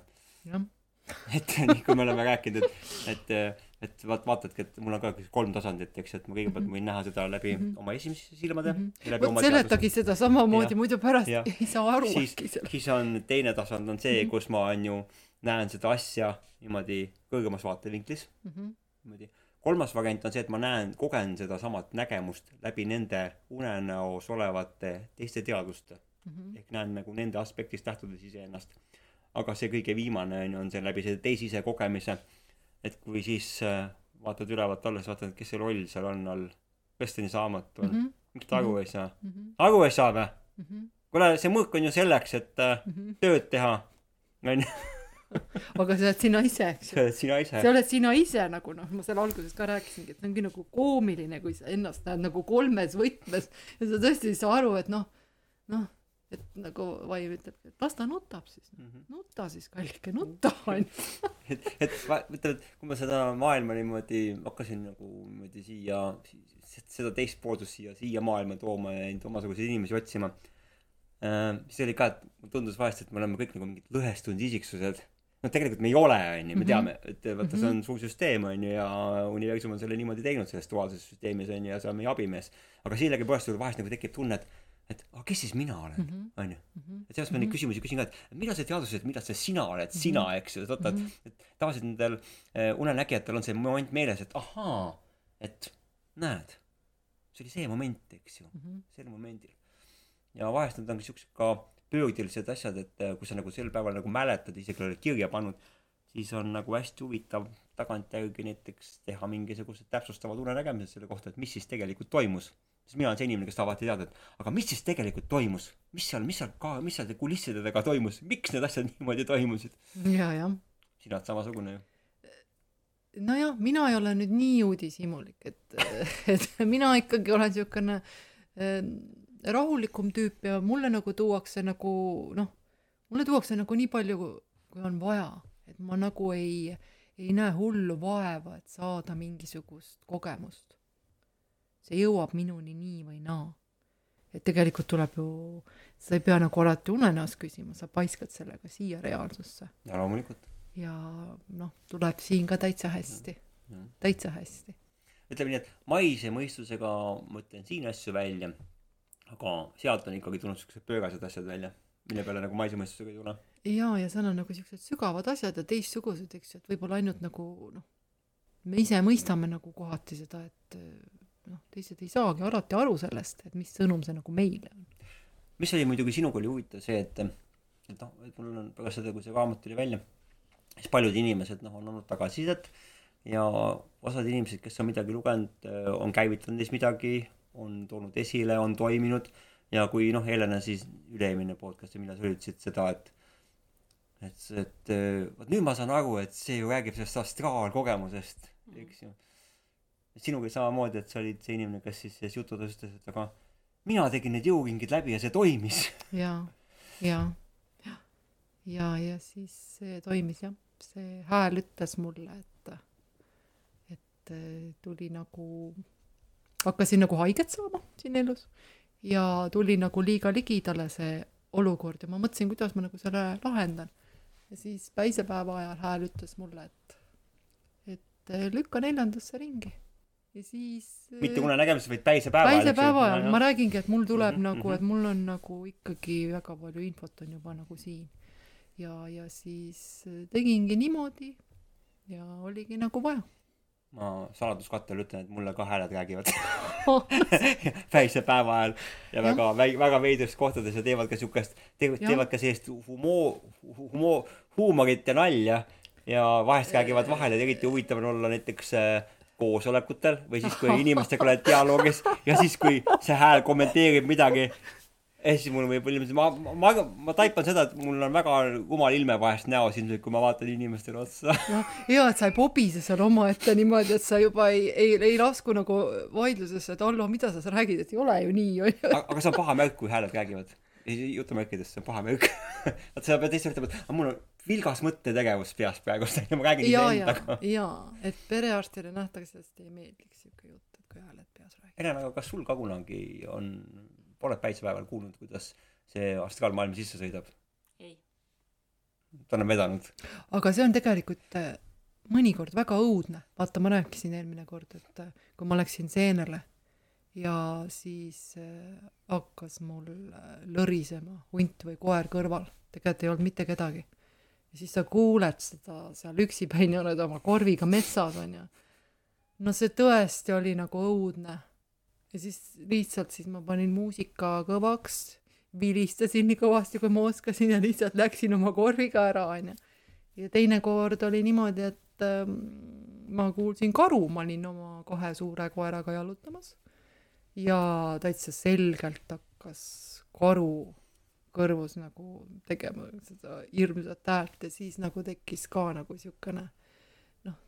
et nii kui me oleme rääkinud, et, et, et vaat vaatadki, et mul on ka kolm tasandit, eks, et ma kõigepealt mm -hmm. võin näha seda läbi mm -hmm. oma esimeste silmade mm. -hmm. vot seletagi seda samamoodi, muidu pärast ja. ei saa aru sellest. siis on teine tasand on see mm, -hmm. kus ma on ju näen seda asja niimoodi kõrgemas vaatevinklis mm. -hmm. niimoodi kolmas variant on see, et ma näen, kogen sedasamat nägemust läbi nende unenäos olevate teiste teadvuste mm -hmm. ehk näen nagu nende aspektist lähtudes iseennast. aga see kõige viimane on ju, on see läbi selle teisise kogemise, et kui siis äh, vaatad ülevalt alla, siis vaatad, kes see roll seal on all, Vestini saamatu on mm, -hmm. miks ta aru -hmm. ei saa mm? -hmm. aru ei saa või mm -hmm.? kuule, see mõõk on ju selleks, et mm -hmm. tööd teha, onju aga sa oled sina ise, eks ju. sa oled sina ise. sa oled sina ise nagu noh, ma seal alguses ka rääkisingi, et see ongi nagu koomiline, kui sa ennast näed nagu kolmes võtmes ja sa tõesti ei saa aru, et noh, noh, et nagu vaim ütleb, et las ta nutab siis mm, -hmm. nuta siis, kallike, nuta onju. et, et ma ütlen, et kui ma seda maailma niimoodi hakkasin nagu niimoodi siia, seda teist pooldust siia, siia maailma tooma ja neid omasuguseid inimesi otsima äh,, siis oli ka, et mulle tundus vahest, et me oleme kõik nagu mingid lõhestunud isiksused. noh, tegelikult me ei ole, onju, me mhm. teame, et vaata, see on mhm. suur süsteem, onju, ja universum on selle niimoodi teinud selles duaalses süsteemis, onju, ja see on meie abimees. aga sellegipoolest sul vahest nagu tekib tunne, et et aga kes siis mina olen Mhm. onju Mhm. et sellepärast ma neid Mhm. küsimusi küsin ka et millal sa teadvustasid et millal see sina oled sina Mhm. eks ju et vaata et et tavaliselt nendel äh, unenägijatel on see moment meeles et ahaa et näed see oli see moment eks ju Mhm. sel momendil ja vahest need on siuksed ka pöördelised asjad et äh, kui sa nagu sel päeval nagu mäletad isegi oled kirja pannud siis on nagu hästi huvitav tagantjärgi näiteks teha mingisugused täpsustavad unenägemised selle kohta et mis siis tegelikult toimus sest mina olen see inimene kes tahab alati teada et aga mis siis tegelikult toimus? Mis seal mis seal ka mis seal kulisside taga toimus? Miks need asjad niimoodi toimusid? Ja jah. Sina oled samasugune ju nojah mina ei ole nüüd nii uudishimulik et et mina ikkagi olen siukene äh, rahulikum tüüp ja mulle nagu tuuakse nagu noh mulle tuuakse nagu nii palju kui on vaja. Et ma nagu ei ei näe hullu vaeva et saada mingisugust kogemust see jõuab minuni nii või naa. Et tegelikult tuleb ju sa ei pea nagu alati unenäos küsima sa paiskad sellega siia reaalsusse. Ja loomulikult. Ja noh tuleb siin ka täitsa hästi. Jah. täitsa hästi. Ütleme nii et maise mõistusega mõtlen siin asju välja aga sealt on ikkagi tulnud siuksed pöörased asjad välja mille peale nagu maise mõistusega ei tule. Jaa ja seal on nagu siuksed sügavad asjad ja teistsugused eks ju et võib-olla ainult nagu noh me ise mõistame nagu kohati seda et noh teised ei saagi alati aru sellest et mis sõnum see nagu meile on mis oli muidugi sinuga oli huvitav see et et noh et mul on pärast seda kui see raamat tuli välja siis paljud inimesed noh on andnud tagasisidet ja osad inimesed kes on midagi lugenud on käivitanud neis midagi on toonud esile on toiminud ja kui noh Helena siis üle-eelmine podcast ja millal sa ütlesid seda et et et vot nüüd ma saan aru et see ju räägib sellest astraalkogemusest eks ju et sinuga samamoodi et sa olid see inimene kes siis selles jutudes ütles et aga mina tegin need jõuringid läbi ja see toimis. Ja ja ja ja ja siis see toimis jah. See hääl ütles mulle et et eh, tuli nagu hakkasin nagu haiget saama siin elus ja tuli nagu liiga ligidale see olukord ja ma mõtlesin kuidas ma nagu selle lahendan. Ja siis päisepäeva ajal hääl ütles mulle et et eh, lükka neljandasse ringi ja siis mitte unenägemises vaid päisepäeva ajal päisepäeva ajal. Ma räägingi et mul tuleb Mhm, nagu mhm. et mul on nagu ikkagi väga palju infot on juba nagu siin. Ja ja siis eh, tegingi niimoodi ja oligi nagu vaja. Ma saladuskattele ütlen et mulle ka hääled räägivad. Päisepäeva ajal. Ja väga väi- väga veidrates kohtades ja teevad ka siukest teevad ka sellist humoo- humoo- huumorit ja nalja. Ja vahest räägivad vahele ja eriti huvitav on olla näiteks äh, koosolekutel või siis kui inimestega oled dialoogis ja siis kui see hääl kommenteerib midagi. Ja siis mul võib inimesed ma ma ma, ma taipan seda et mul on väga rumal ilme vahest näos ilmselt kui ma vaatan inimestele otsa. Hea et sa ei pobise seal omaette niimoodi et sa juba ei ei ei lasku nagu vaidlusesse et Allo mida sa seal räägid et ei ole ju nii on ju. Aga, aga see on paha märk kui hääled räägivad jutumärkides see on paha märk. Vaat sa pead teistele ütlema et aga mul on vilgas mõttetegevus peas praegust onju ma räägin iseendaga ja et perearstile nähtavasti ei meeldiks siuke jutt et kui hääled peas räägivad Helena aga kas sul ka kunagi on oled päisepäeval kuulnud kuidas see astraalmaailm sisse sõidab? Ei. Ta on vedanud. Aga see on tegelikult äh, mõnikord väga õudne. Vaata ma rääkisin eelmine kord et äh, kui ma läksin seenele ja siis äh, hakkas mul äh, lõrisema hunt või koer kõrval. Tegelikult ei olnud mitte kedagi. Ja siis sa kuuled seda seal üksipäini oled oma korviga metsas onju. No see tõesti oli nagu õudne. Ja siis lihtsalt siis ma panin muusika kõvaks vilistasin nii kõvasti kui ma oskasin ja lihtsalt läksin oma korviga ära onju. Ja teine kord oli niimoodi et ähm, ma kuulsin karu. Ma olin oma kahe suure koeraga jalutamas ja täitsa selgelt hakkas karu kõrvus nagu tegema seda hirmsat häält ja siis nagu tekkis ka nagu siukene noh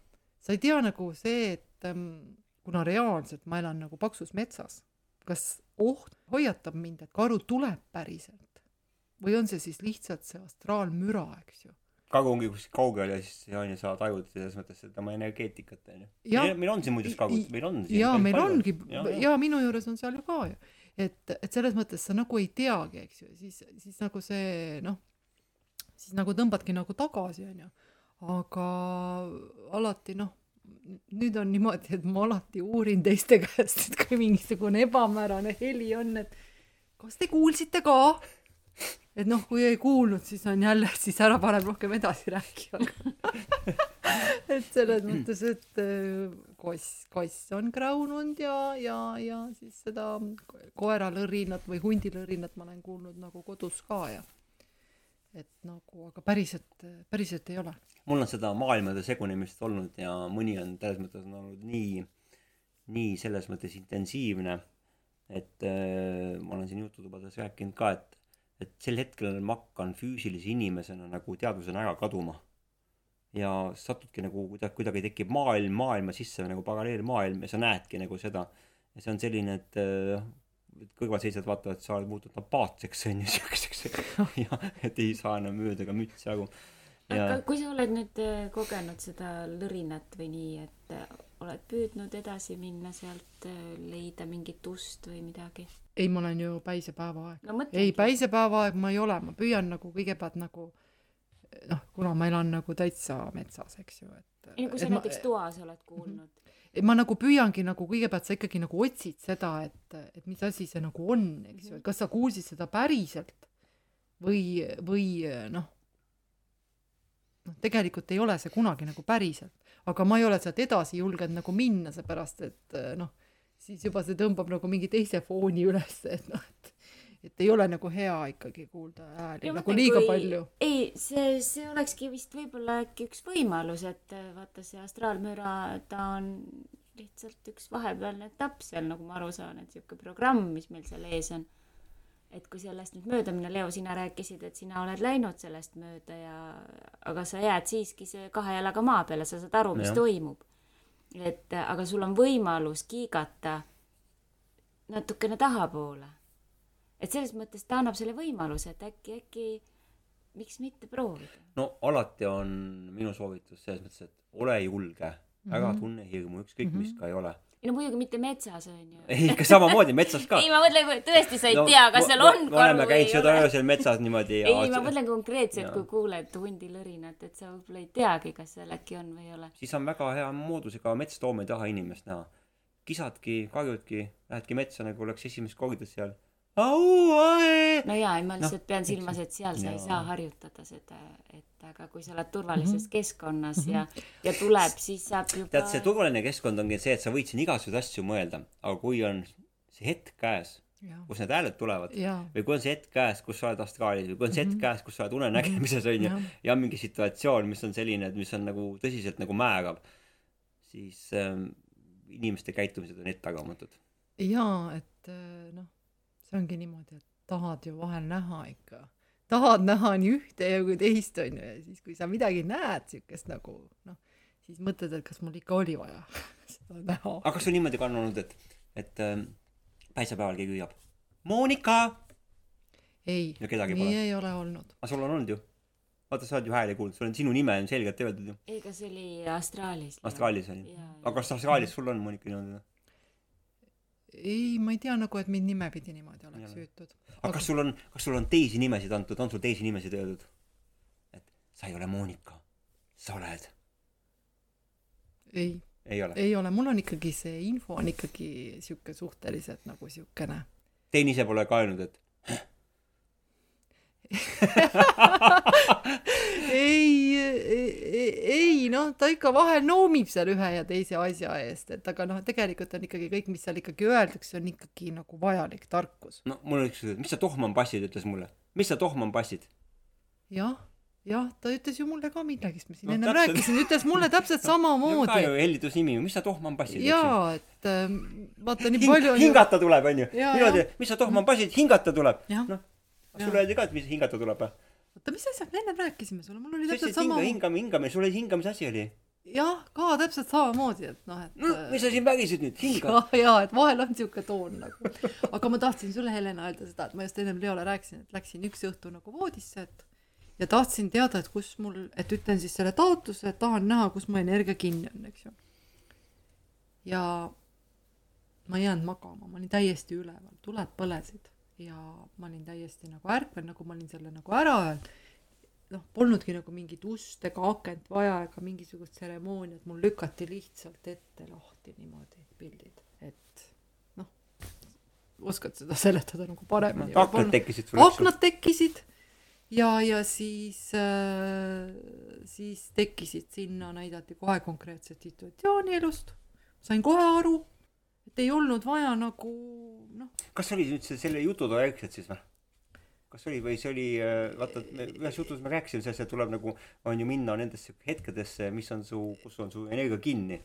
sa ei tea nagu see et ähm, kuna reaalselt ma elan nagu paksus metsas kas oht hoiatab mind et karu tuleb päriselt? Või on see siis lihtsalt see astraalmüra eks ju kagu ongi kuskil kaugel ja siis onju sa tajud selles mõttes tema energeetikat onju meil, on siin muideks kagud meil on siin päris meil palju. ongi ja, ja, ja. ja minu juures on seal ju ka ju et et selles mõttes sa nagu ei teagi eks ju siis siis nagu see noh siis nagu tõmbadki nagu tagasi onju aga alati noh nüüd on niimoodi et ma alati uurin teiste käest et kui mingisugune ebamäärane heli on et kas te kuulsite ka? Et noh, kui ei kuulnud, siis on jälle, siis ära parem rohkem edasi rääkima et selles mõttes, et äh, koss, koss on kräununud ja, ja, ja siis seda koeralõrinat või hundilõrinat ma olen kuulnud nagu kodus ka ja et nagu, aga päriselt, päriselt ei ole. mul on seda maailmade segunemist olnud ja mõni on selles mõttes on olnud nii, nii selles mõttes intensiivne, et äh, ma olen siin jututubades rääkinud ka, et et sel hetkel ma hakkan füüsilise inimesena nagu teadvusena ära kaduma. ja satudki nagu kuidagi, kuidagi tekib maailm maailma sisse nagu paralleelmaailm ja sa näedki nagu seda. ja see on selline, et äh, kõrvalseisjad vaatavad, sa oled muutunud apaatseks onju, siukseks ja et ei saa enam mööda ega mütsi aru. Ja... aga kui sa oled nüüd äh, kogenud seda lõrinat või nii, et oled püüdnud edasi minna sealt, leida mingit ust või midagi? ei, ma olen ju päisepäeva aeg no,. ei, päisepäeva aeg ma ei ole, ma püüan nagu kõigepealt nagu noh, kuna ma elan nagu täitsa metsas, eks ju, et. ei no kui sa näiteks ma, toas oled kuulnud mm. -hmm. ma nagu püüangi nagu kõigepealt sa ikkagi nagu otsid seda, et, et mis asi see nagu on, eks ju, et kas sa kuulsid seda päriselt või, või noh, noh, tegelikult ei ole see kunagi nagu päriselt, aga ma ei ole sealt edasi julgenud nagu minna, seepärast et noh siis juba see tõmbab nagu mingi teise fooni üles, et noh, et et ei ole nagu hea ikkagi kuulda hääli nagu liiga kui... palju. ei, see, see olekski vist võib-olla äkki üks võimalus, et vaata see astraalmüra, ta on lihtsalt üks vahepealne etapp seal, nagu ma aru saan, et sihuke programm, mis meil seal ees on. Et kui sellest nüüd mööda minna, Leo, sina rääkisid, et sina oled läinud sellest mööda ja, aga sa jääd siiski see kahe jalaga maa peale, sa saad aru, mis ja. toimub et aga sul on võimalus kiigata natukene tahapoole. et selles mõttes ta annab selle võimaluse, et äkki, äkki miks mitte proovida. no alati on minu soovitus selles mõttes, et ole julge, ära mm -hmm. tunne hirmu, ükskõik mm -hmm. mis mhm. ka ei ole no muidugi mitte metsas onju. ei, ikka samamoodi metsas ka ei, ma mõtlen, kui tõesti sa ei no, tea, kas seal on me oleme käinud seda öösel metsas niimoodi ei, ma mõtlen konkreetselt, kui kuuled hundi lõrinat, et sa võib-olla ei teagi, kas seal äkki on või ei ole. siis on väga hea moodusega metsloom ei taha inimest näha. kisadki, karjudki, lähedki metsa nagu oleks esimest korda seal no jaa, ei ma lihtsalt no, pean silmas, et seal sa ei saa harjutada seda, et aga kui sa oled turvalises mm -hmm. keskkonnas mm -hmm. ja, ja tuleb, siis saab juba tead, see turvaline keskkond ongi see, et sa võid siin igasuguseid asju mõelda, aga kui on see hetk käes, kus need hääled tulevad ja. või kui on see hetk käes, kus sa oled astraalis või kui on see hetk mm -hmm. käes, kus sa oled unenägemises onju ja. ja on mingi situatsioon, mis on selline, et mis on nagu tõsiselt nagu määrav, siis ähm, inimeste käitumised on ettearvamatud. jaa, et äh, noh see ongi niimoodi, et tahad ju vahel näha ikka, tahad näha nii ühte ja kui teist onju ja siis, kui sa midagi näed siukest nagu noh, siis mõtled, et kas mul ikka oli vaja seda näha. aga kas sul niimoodi ka on olnud, et, et äh, päisepäeval keegi hüüab Monika? ei, nii ei ole olnud. aga sul on olnud ju? vaata, sa oled ju hääli kuulnud, sul on sinu nime on selgelt öeldud ju. ei, aga see oli Astraalis. Astraalis oli. aga kas Astraalis sul on Monika niimoodi või? Ei, ma ei tea nagu, et mind nimepidi niimoodi oleks hüütud. aga kas sul on, kas sul on teisi nimesid antud, on sul teisi nimesid öeldud? et sa ei ole Monika, sa oled? ei. ei ole? ei ole, mul on ikkagi see info on ikkagi sihuke suhteliselt nagu siukene. Tein ise pole ka öelnud, et ei, ei, ei noh, ta ikka vahel noomib seal ühe ja teise asja eest, et aga noh, tegelikult on ikkagi kõik, mis seal ikkagi öeldakse, on ikkagi nagu vajalik tarkus. no mul üks, mis sa tohman passid, ütles mulle. mis sa tohman passid? jah, jah, ta ütles ju mulle ka midagi, sest ma siin no, ennem täpselt. rääkisin, ütles mulle täpselt samamoodi. ka ju hellitusnimi, mis sa tohman passid? jaa, et äh, vaata nii Hing, palju on hingata tuleb, onju. niimoodi, mis sa tohman passid, hingata tuleb. noh, sulle öeldi ka, et mis hingata tuleb või? oota, mis asjast me ennem rääkisime sulle, mul oli täpselt sama. hingame, hingame, sul oli hingamise asi oli. jah, ka täpselt samamoodi, et noh, et no,. mis sa siin vägisid nüüd, hinga. ja, ja, et vahel on siuke toon nagu. aga ma tahtsin sulle, Helena, öelda seda, et ma just ennem Leole rääkisin, et läksin üks õhtu nagu voodisse, et ja tahtsin teada, et kus mul, et ütlen siis selle taotluse, et tahan näha, kus mu energia kinni on, eks ju. ja ma ei jäänud magama, ma olin täiesti üleval, tuled põlesid ja ma olin täiesti nagu ärkvel, nagu ma olin selle nagu ära öelnud. noh, polnudki nagu mingit ust ega akent vaja ega mingisugust tseremooniat, mul lükati lihtsalt ette lahti niimoodi pildid, et noh, oskad seda seletada nagu paremini aknad tekkisid sul, aknad tekkisid ja, ja siis äh,, siis tekkisid sinna, näidati kohe konkreetset situatsiooni elust. sain kohe aru, et ei olnud vaja nagu noh. kas oli nüüd see selle jututoa järgselt siis või? kas oli või see oli, äh, vaata, ühes jutus me rääkisime sellest, et tuleb nagu, on ju minna nendesse hetkedesse, mis on su, kus on su energia kinni.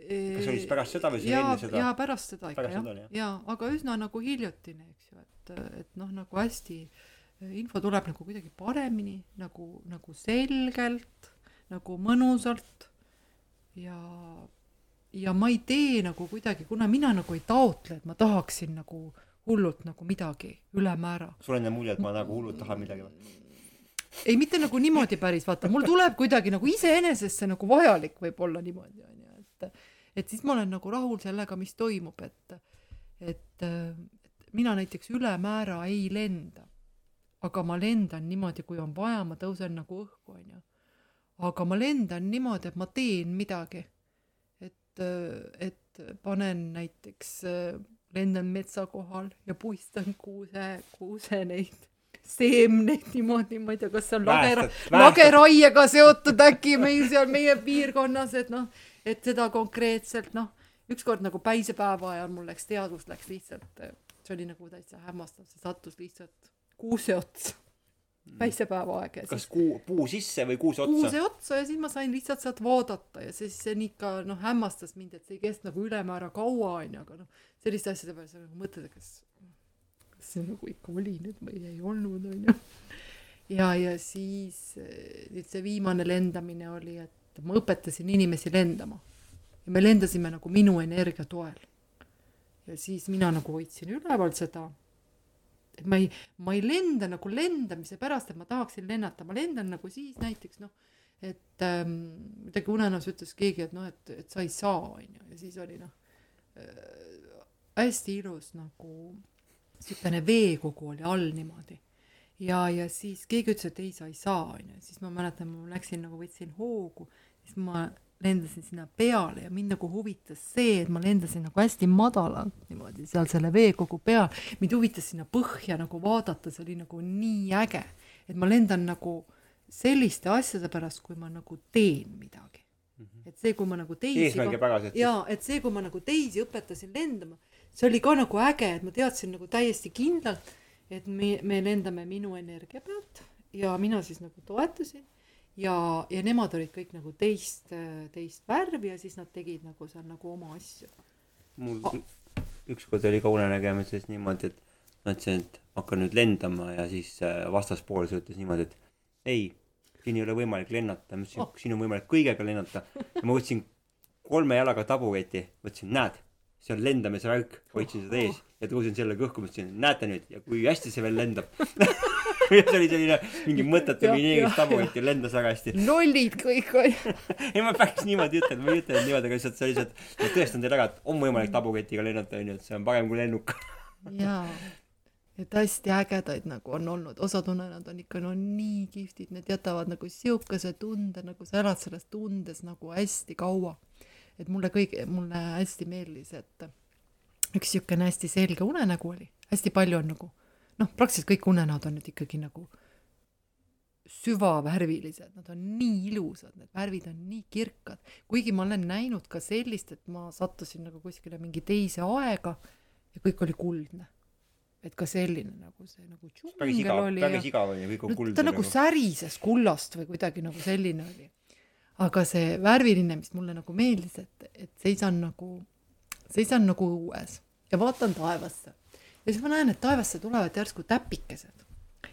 kas oli siis pärast seda või see oli enne seda? jaa, pärast seda ikka pärast jah, jaa, aga üsna nagu hiljutine, eks ju, et, et noh, nagu hästi info tuleb nagu kuidagi paremini, nagu, nagu selgelt, nagu mõnusalt ja ja ma ei tee nagu kuidagi, kuna mina nagu ei taotle, et ma tahaksin nagu hullult nagu midagi ülemäära. sul on mulje, et ma nagu hullult tahan midagi või? ei, mitte nagu niimoodi päris, vaata, mul tuleb kuidagi nagu iseenesest see nagu vajalik võib-olla niimoodi, on ju, et et siis ma olen nagu rahul sellega, mis toimub, et et, mina näiteks ülemäära ei lenda. aga ma lendan niimoodi, kui on vaja, ma tõusen nagu õhku, on ju. aga ma lendan niimoodi, et ma teen midagi. Et, panen näiteks lendan metsa kohal ja puistan kuuse, kuuse neid seemneid niimoodi, ma ei tea, kas see on lagera-, lageraiega seotud äkki meil seal meie piirkonnas, et noh, et seda konkreetselt noh, ükskord nagu päisepäeva ajal mul läks teadvus läks lihtsalt, see oli nagu täitsa hämmastav, see sattus lihtsalt kuuse otsa päisepäeva aeg ja kas siis kuu, puu sisse või kuuse otsa? kuuse otsa ja siis ma sain lihtsalt sealt vaadata ja siis see ikka noh, hämmastas mind, et see ei kestnud nagu ülemäära kaua onju, aga noh, selliste asjade peale sa nagu mõtled, et kas, kas see nagu ikka oli nüüd või ei olnud onju. ja, ja siis nüüd see viimane lendamine oli, et ma õpetasin inimesi lendama ja me lendasime nagu minu energia toel. ja siis mina nagu hoidsin üleval seda et ma ei, ma ei lenda nagu lendamise pärast, et ma tahaksin lennata, ma lendan nagu siis näiteks noh, et ähm, midagi unenäos ütles keegi, et noh, et, et sa ei saa, on ju, ja siis oli noh äh,, hästi ilus nagu niisugune veekogu oli all niimoodi. ja, ja siis keegi ütles, et ei, sa ei saa, on ju, siis ma mäletan, ma läksin nagu võtsin hoogu, siis ma lendasin sinna peale ja mind nagu huvitas see, et ma lendasin nagu hästi madalalt niimoodi seal selle veekogu peal. mind huvitas sinna põhja nagu vaadata, see oli nagu nii äge, et ma lendan nagu selliste asjade pärast, kui ma nagu teen midagi mm. -hmm. et see, kui ma nagu teisi. jaa, et see, kui ma nagu teisi õpetasin lendama, see oli ka nagu äge, et ma teadsin nagu täiesti kindlalt, et me, me lendame minu energia pealt ja mina siis nagu toetasin ja, ja nemad olid kõik nagu teist, teist värvi ja siis nad tegid nagu seal nagu oma asju. mul ah. ükskord oli ka unenägemises niimoodi, et ma ütlesin, et hakkan nüüd lendama ja siis äh, vastaspool ütles niimoodi, et ei, siin ei ole võimalik lennata, ma ütlesin oh., siin on võimalik kõigega lennata. ja ma võtsin kolme jalaga tabureti, mõtlesin, näed, see on lendamise värk, hoidsin seda ees ja tõusin sellega õhku, mõtlesin, näete nüüd ja kui hästi see veel lendab see oli selline mingi mõttetu vineeristaburit ja lendas väga hästi. lollid kõik oli ei ma päris niimoodi ütlen, ma ei ütle niimoodi, aga lihtsalt see lihtsalt, ma tõestan teile ära, et on võimalik taburetiga lennata onju, et see on parem kui lennuk. jaa, et hästi ägedaid nagu on olnud, osad unenäod on ikka no nii kihvtid, need jätavad nagu siukese tunde, nagu sa elad selles tundes nagu hästi kaua. et mulle kõige, mulle hästi meeldis, et üks siukene hästi selge unenägu oli, hästi palju on nagu noh, praktiliselt kõik unenäod on nüüd ikkagi nagu süvavärvilised, nad on nii ilusad, need värvid on nii kirkad, kuigi ma olen näinud ka sellist, et ma sattusin nagu kuskile mingi teise aega ja kõik oli kuldne. et ka selline nagu see nagu päris igav, päris igav oli, kõik on kuldne. ta nagu, nagu särises kullast või kuidagi nagu selline oli. aga see värviline, mis mulle nagu meeldis, et, et seisan nagu, seisan nagu õues ja vaatan taevasse ja siis ma näen, et taevasse tulevad järsku täpikesed.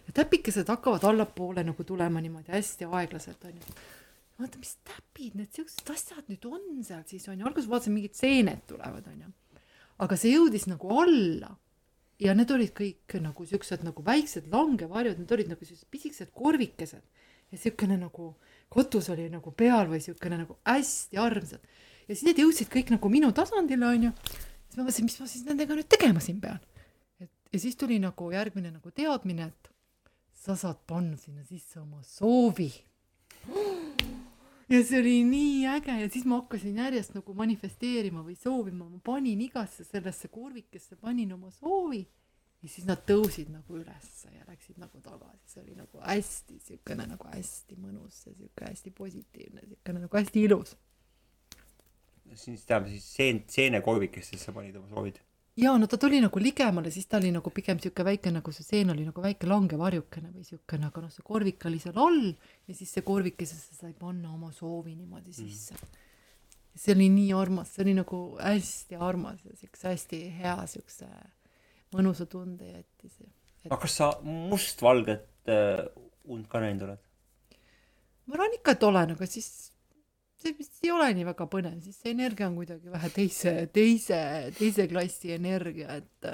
Ja täpikesed hakkavad allapoole nagu tulema niimoodi hästi aeglaselt onju. vaata, mis täpid need siuksed asjad nüüd on seal siis onju, alguses vaatasin mingid seened tulevad onju, aga see jõudis nagu alla. Ja need olid kõik nagu siuksed nagu väiksed langevarjud, need olid nagu sellised pisikesed korvikesed. Ja siukene nagu kotus oli nagu peal või siukene nagu hästi armsad. Ja siis need jõudsid kõik nagu minu tasandile onju. siis ma mõtlesin, mis ma siis nendega nüüd tegema siin pean ja siis tuli nagu järgmine nagu teadmine, et sa saad panna sinna sisse oma soovi. ja see oli nii äge ja siis ma hakkasin järjest nagu manifesteerima või soovima, ma panin igasse sellesse kurvikesse, panin oma soovi ja siis nad tõusid nagu ülesse ja läksid nagu tagasi, see oli nagu hästi siukene nagu hästi mõnus ja siuke hästi positiivne, siukene nagu hästi ilus. siis tähendab siis seen-, seenekorvikesse sa panid oma soovid? Jaa, no ta tuli nagu ligemale, siis ta oli nagu pigem siuke väike nagu see seen oli nagu väike langevarjukene või siukene, aga noh, see korvik oli seal all ja siis see korvikesesse sai panna oma soovi niimoodi mm. sisse mm.. see oli nii armas, see oli nagu hästi armas ja siukse hästi hea siukse mõnusa tunde jättis et.... aga kas sa mustvalget äh, und ka näinud oled? ma arvan ikka, et olen, aga siis see vist ei ole nii väga põnev, siis see energia on kuidagi vähe teise, teise, teise klassi energia, et,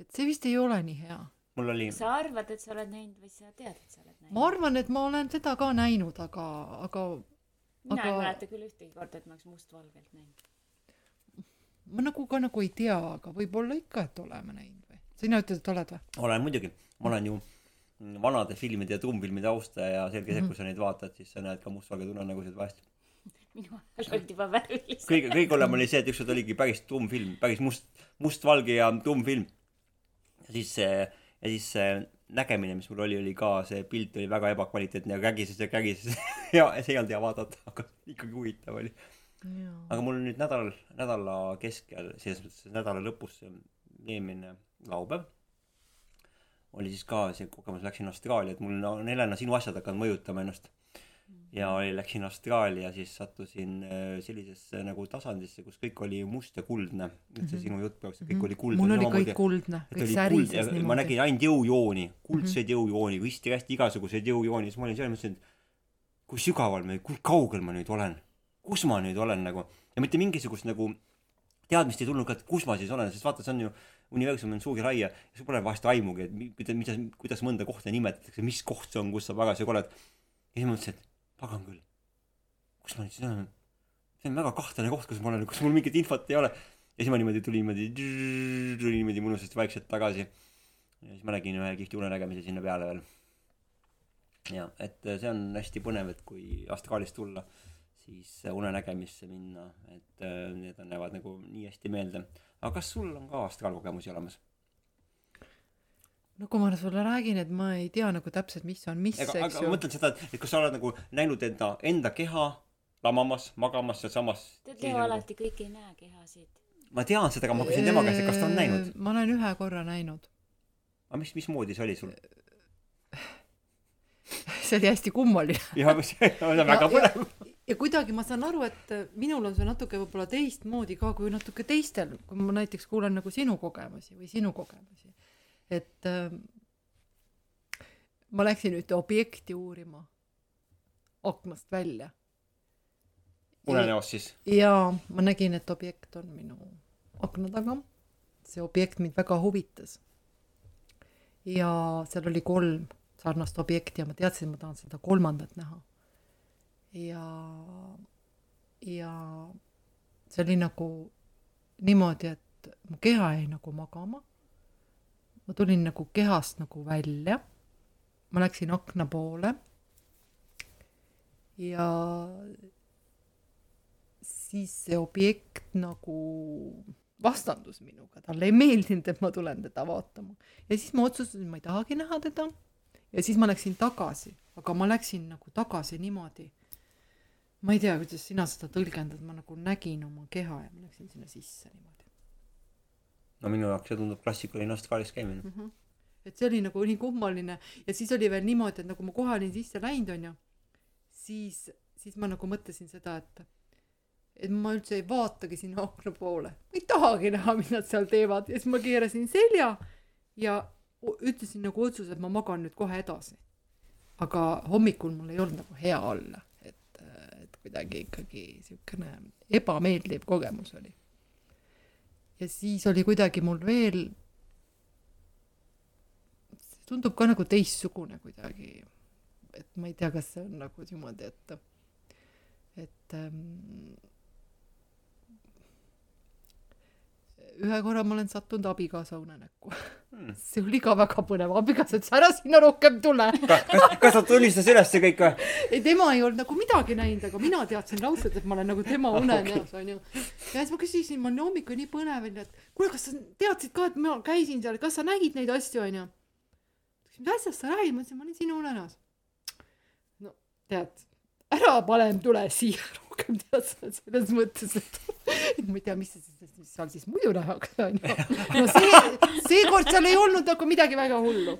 et see vist ei ole nii hea. mul oli. sa arvad, et sa oled näinud või sa tead, et sa oled näinud? ma arvan, et ma olen seda ka näinud, aga, aga. mina aga... ei mäleta küll ühtegi korda, et ma oleks mustvalgelt näinud. ma nagu ka nagu ei tea, aga võib-olla ikka, et oleme näinud või? sina ütled, et oled või? olen muidugi, ma olen ju vanade filmide ja tuumfilmide austaja ja selge see kui sa neid vaatad, siis sa näed ka mustvalge tunnenägusid vahest minu ajal olid juba värvilised. kõige, kõige hullem oli see, et ükskord oligi päris tumm film, päris must, mustvalge ja tumm film. ja siis see, ja siis see nägemine, mis mul oli, oli ka, see pilt oli väga ebakvaliteetne ja kägises ja kägises ja see ei olnud hea vaadata, aga ikkagi huvitav oli. aga mul nüüd nädal, nädala keskel, selles mõttes nädala lõpus, eelmine laupäev, oli siis ka see kogemus, läksin Austraalia, et mul on Helena sinu asjad hakanud mõjutama ennast ja oli, läksin Austraalia, siis sattusin äh, sellisesse nagu tasandisse, kus kõik oli must ja kuldne. et see mhm. sinu jutt praegu, kõik oli kuldne. mul oli kõik kuldne, kõik särises niimoodi. ma nägin ainult jõujooni, kuldseid mm -hmm. jõujooni, hästi-hästi igasuguseid jõujooni, siis ma olin seal, mõtlesin, et kui sügaval ma, kui kaugel ma nüüd olen, kus ma nüüd olen nagu ja mitte mingisugust nagu teadmist ei tulnud ka, et kus ma siis olen, sest vaata, see on ju, universum on suur ja sul pole vahest aimugi, et mida, mida, kuidas mõnda kohta nimetatakse, mis koht see on, kus sa parasjagu oled. ja siis ma mõtlesin, et pagan küll, kus ma nüüd siis olen? see on väga kahtlane koht, kus ma olen, kus mul mingit infot ei ole. ja siis ma niimoodi tulin niimoodi, tulin niimoodi mõnusasti vaikselt tagasi. ja siis ma nägin ühe kihvti unenägemise sinna peale veel. ja, et see on hästi põnev, et kui astraalist tulla, siis unenägemisse minna, et need on, jäävad nagu nii hästi meelde. aga kas sul on ka astraalkogemusi olemas? No kui ma sulle räägin, et ma ei tea nagu täpselt, mis on mis, eks ju. ma mõtlen seda, et kas sa oled nagu näinud enda, enda keha lamamas, magamas sealsamas. tead, Leo alati kõik ei näe kehasid. ma tean seda, aga ma küsin tema käest, et kas ta on näinud. ma olen ühe korra näinud. aga mis, mismoodi see oli sul? see oli hästi kummaline. jah, see on väga põnev. ja kuidagi ma saan aru, et minul on see natuke võib-olla teistmoodi ka kui natuke teistel, kui ma näiteks kuulan nagu sinu kogemusi või sinu kogemusi et äh, ma läksin ühte objekti uurima aknast välja. unenäos siis? jaa, ma nägin, et objekt on minu akna taga. see objekt mind väga huvitas. ja seal oli kolm sarnast objekti ja ma teadsin, ma tahan seda kolmandat näha. ja, ja see oli nagu niimoodi, et mu keha jäi nagu magama ma tulin nagu kehast nagu välja. ma läksin akna poole. ja siis see objekt nagu vastandus minuga, talle ei meeldinud, et ma tulen teda vaatama. ja siis ma otsustasin, ma ei tahagi näha teda. ja siis ma läksin tagasi, aga ma läksin nagu tagasi niimoodi. ma ei tea, kuidas sina seda tõlgendad, ma nagu nägin oma keha ja ma läksin sinna sisse niimoodi no minu jaoks see tundub klassikaline Austraalias käimine mm. -hmm. et see oli nagu nii kummaline ja siis oli veel niimoodi, et nagu ma kohe olin sisse läinud, onju, siis, siis ma nagu mõtlesin seda, et et ma üldse ei vaatagi sinna akna poole, ma ei tahagi näha, mis nad seal teevad ja siis ma keerasin selja ja ütlesin nagu otsuse, et ma magan nüüd kohe edasi. aga hommikul mul ei olnud nagu hea olla, et, et kuidagi ikkagi siukene ebameeldiv kogemus oli ja siis oli kuidagi mul veel, see tundub ka nagu teistsugune kuidagi, et ma ei tea, kas see on nagu niimoodi, et, et ähm, ühe korra ma olen sattunud abikaasa unenäkku hmm. see oli ka väga põnev, abikaasa ütles ära sinna rohkem tule. kas, kas ta tunnistas üles see kõik või? ei, tema ei olnud nagu midagi näinud, aga mina teadsin raudselt, et ma olen nagu tema unenäos okay., onju. ja siis ma küsisin, ma olin hommikul nii põnev onju, et kuule, kas sa teadsid ka, et ma käisin seal, kas sa nägid neid asju onju? mis asjast sa räägid, ma ütlesin, ma olin sinu unenäos. no tead, ära parem tule siia rohkem tead sa selles mõttes, et, et ma ei tea, mis, mis seal siis muidu nähakse onju. no see, seekord seal ei olnud nagu midagi väga hullu.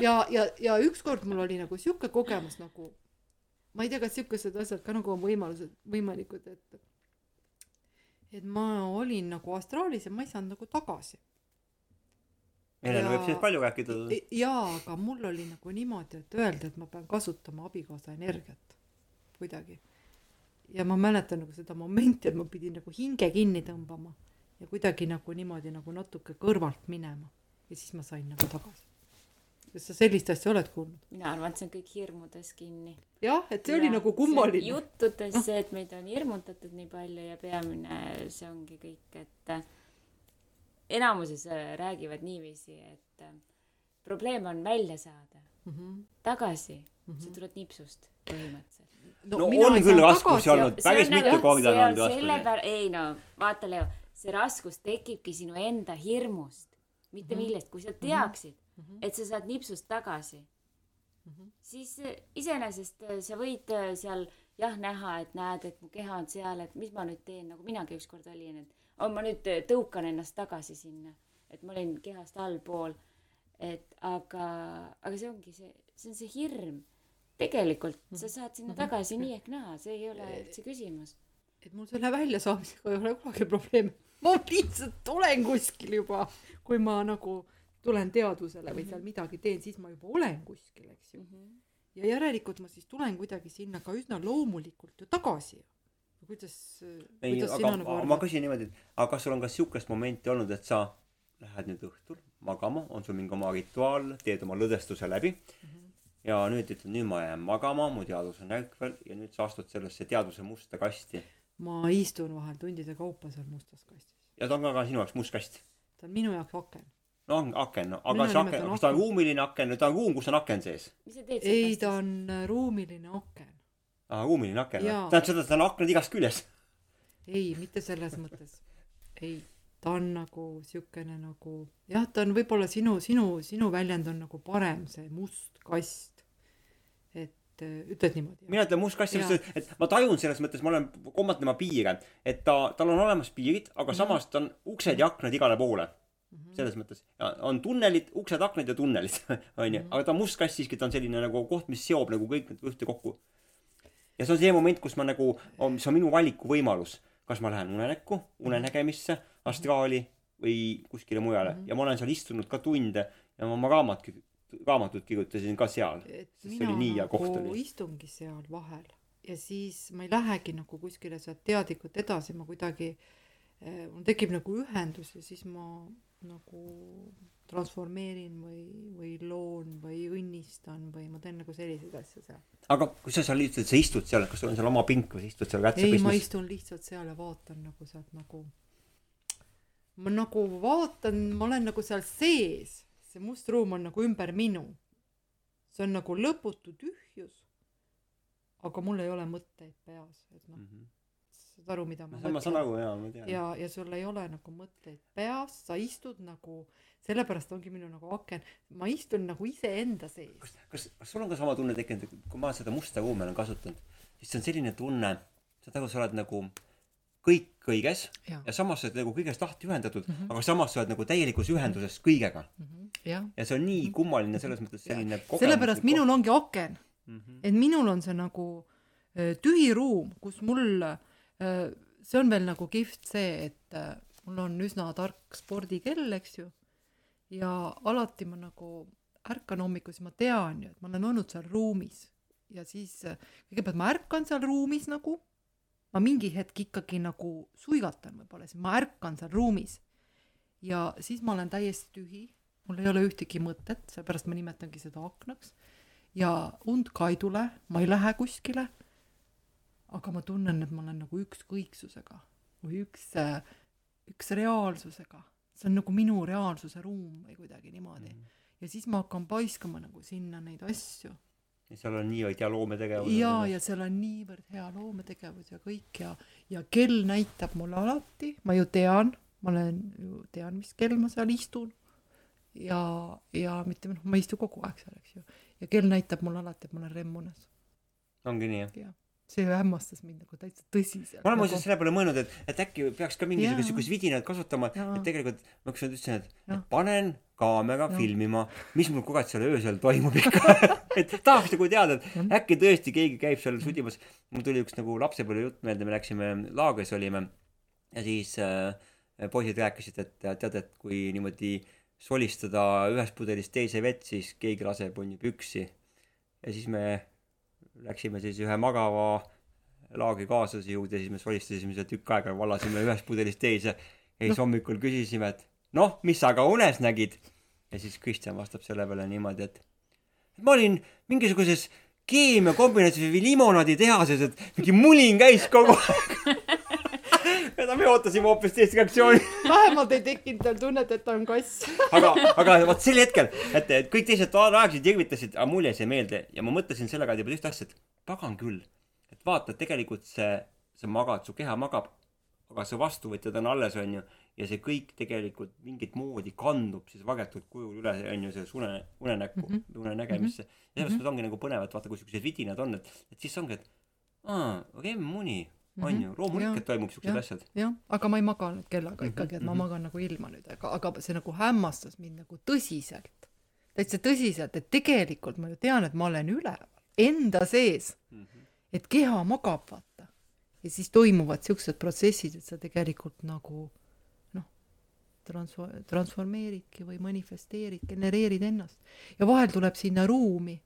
ja, ja, ja ükskord mul oli nagu sihuke kogemus nagu, ma ei tea, kas siukesed asjad ka nagu on võimalused, võimalikud, et et ma olin nagu astraalis ja ma ei saanud nagu tagasi. Helena võib sellest palju rääkida. jaa, aga mul oli nagu niimoodi, et öelda, et ma pean kasutama abikaasa energiat kuidagi ja ma mäletan nagu seda momenti, et ma pidin nagu hinge kinni tõmbama ja kuidagi nagu niimoodi nagu natuke kõrvalt minema ja siis ma sain nagu tagasi. kas sa sellist asja oled kuulnud? mina arvan, et see on kõik hirmudes kinni. jah, et see ja, oli nagu kummaline. juttudes see, et meid on hirmutatud nii palju ja peamine see ongi kõik, et äh, enamuses äh, räägivad niiviisi, et äh, probleem on välja saada mm, -hmm. tagasi mm, -hmm. sa tuled nipsust põhimõtteliselt no, no on küll raskusi olnud, päris mitu korda on olnud raskusi. ei no vaata, Leo, see raskus tekibki sinu enda hirmust, mitte mm -hmm. millest, kui sa mhm. teaksid mm, -hmm. et sa saad nipsust tagasi mm, -hmm. siis eh, iseenesest eh, sa võid eh, seal jah näha, et näed, et mu keha on seal, et mis ma nüüd teen, nagu minagi ükskord olin, et oh, ma nüüd tõukan ennast tagasi sinna, et ma olin kehast allpool. et aga, aga see ongi see, see on see hirm tegelikult sa mhm. saad sinna mhm. tagasi nii ehk naa, see ei ole üldse küsimus. et mul selle väljasaamisega ei ole kunagi probleemi. ma lihtsalt olen kuskil juba, kui ma nagu tulen teadvusele või seal mhm. midagi teen, siis ma juba olen kuskil, eks ju mm. -hmm. ja järelikult ma siis tulen kuidagi sinna ka üsna loomulikult ju tagasi. kuidas, kuidas ei, aga nagu ma küsin niimoodi, et aga kas sul on ka siukest momenti olnud, et sa lähed nüüd õhtul magama, on sul mingi oma rituaal, teed oma lõdvestuse läbi mm, -hmm ja nüüd ütled, nüüd ma jään magama, mu teadvus on ärkvel ja nüüd sa astud sellesse teadvuse musta kasti. ma istun vahel tundide kaupa seal mustas kastis. ja ta on ka, ka sinu jaoks must kast? ta on minu jaoks aken. no on aken, no aga see aken, kas ta on ruumiline aken või ta on ruum, kus on aken sees? ei, ta on äh, ruumiline aken. aa, ruumiline aken, tähendab seda, et tal on aknad igast küljes? ei, mitte selles mõttes. ei ta on nagu siukene nagu jah, ta on võib-olla sinu, sinu, sinu väljend on nagu parem, see must kast et äh, ütled niimoodi? mina ütlen must kass selles mõttes, et ma tajun selles mõttes, ma olen kommanud tema piire, et ta, tal on olemas piirid, aga mm -hmm. samas ta on uksed ja aknad igale poole mm. -hmm. selles mõttes on tunnelid, uksed, aknad ja tunnelid onju, mhm. aga ta must kass siiski, ta on selline nagu koht, mis seob nagu kõik need ühtekokku. ja see on see moment, kus ma nagu, mis on minu valikuvõimalus, kas ma lähen unenäkku, unenägemisse, astraali või kuskile mujale mm -hmm. ja ma olen seal istunud ka tunde ja ma oma raamat raamatut kirjutasin ka seal, sest see oli nii hea koht nagu oli. istungi seal vahel ja siis ma ei lähegi nagu kuskile sealt teadlikult edasi, ma kuidagi eh,, mul tekib nagu ühendus ja siis ma nagu transformeerin või, või loon või õnnistan või ma teen nagu selliseid asju seal. aga kui sa seal lihtsalt, sa istud seal, kas sul on seal oma pink või sa istud seal rätsa ei, ma istun lihtsalt seal ja vaatan nagu sealt nagu, ma nagu vaatan, ma olen nagu seal sees see must ruum on nagu ümber minu. see on nagu lõputu tühjus. aga mul ei ole mõtteid peas, et noh mm -hmm., saad aru, mida ma mõtlen. aru jaa, ma tean. ja, ja sul ei ole nagu mõtteid peas, sa istud nagu, sellepärast ongi minu nagu aken, ma istun nagu iseenda sees. kas, kas, kas sul on ka sama tunne tekkinud, kui ma seda musta ruumi olen kasutanud, siis see on selline tunne, saad aru, sa oled nagu kõik kõiges ja, ja samas sa oled nagu kõigest lahti ühendatud mm, -hmm. aga samas sa oled nagu täielikus ühenduses kõigega mm. -hmm. Ja. ja see on nii kummaline selles mõttes selline sellepärast minul ongi aken mm. -hmm. et minul on see nagu äh, tühi ruum, kus mul äh,, see on veel nagu kihvt see, et äh, mul on üsna tark spordikell, eks ju, ja alati ma nagu ärkan hommikul, siis ma tean ju, et ma olen olnud seal ruumis ja siis kõigepealt ma ärkan seal ruumis nagu ma mingi hetk ikkagi nagu suigatan võib-olla, siis ma ärkan seal ruumis ja siis ma olen täiesti tühi, mul ei ole ühtegi mõtet, seepärast ma nimetangi seda aknaks ja und ka ei tule, ma ei lähe kuskile. aga ma tunnen, et ma olen nagu ükskõiksusega või üks, üks reaalsusega see on nagu minu reaalsuse ruum või kuidagi niimoodi mm. -hmm. ja siis ma hakkan paiskama nagu sinna neid asju. Ja seal on niivõrd hea loometegevus. ja, ja seal on niivõrd hea loometegevus ja kõik ja, ja kell näitab mulle alati, ma ju tean, ma olen ju tean, mis kell ma seal istun. ja, ja mitte noh, ma ei istu kogu aeg seal, eks ju. ja kell näitab mulle alati, et ma olen remmunes. ongi nii, jah jah see hämmastas mind nagu täitsa tõsiselt. ma olen nagu... muuseas selle peale mõelnud, et, et äkki peaks ka mingisugust siukest vidinat kasutama, et tegelikult ma ükskord ütlesin, et, panen kaamera Jah. filmima, mis mul kurat seal öösel toimub ikka et tahaks nagu teada, et äkki tõesti keegi käib seal sudimas. mul tuli üks nagu lapsepõlve jutt meelde, me läksime laagris olime ja siis äh, poisid rääkisid, et tead, et kui niimoodi solistada ühest pudelist teise vett, siis keegi laseb onju püksi. ja siis me läksime siis ühe magava laagrikaaslase juurde, siis me solistasime seda tükk aega, vallasime ühest pudelist teise. ja siis hommikul küsisime, et noh, mis sa ka unes nägid? ja siis Kristjan vastab selle peale niimoodi, et ma olin mingisuguses keemiakombinatsioonis või limonaaditehases, et mingi mulin käis kogu aeg ja me ootasime hoopis teist reaktsiooni. vähemalt ei tekkinud tal tunnet, et ta on kass. aga, aga vot sel hetkel, et, kõik teised naersid, irvitasid, aga mulle jäi see meelde ja ma mõtlesin selle kaudu juba ühte asja, et pagan küll. et vaata, tegelikult see, sa magad, su keha magab, aga su vastuvõtjad on alles, onju. ja see kõik tegelikult mingit moodi kandub siis varjatud kujul üle, onju, sellesse une, unenäkku mm. -hmm. unenägemisse. ja sellepärast ongi nagu põnev, et vaata, kui siuksed vidinad on, et, et siis ongi, et aa, remmuni, onju, loomulikult Jaa. toimub siuksed asjad. jah, aga ma ei maga nüüd kellaga Mhm, ikkagi, et ma mhm. magan nagu ilma nüüd, aga, aga see nagu hämmastas mind nagu tõsiselt. täitsa tõsiselt, et tegelikult ma ju tean, et ma olen üleval, enda sees, et keha magab, vaata. ja siis toimuvad siuksed protsessid, et sa tegelikult nagu noh, transfor-, transformeeridki või manifesteerid, genereerid ennast. ja vahel tuleb sinna ruumi,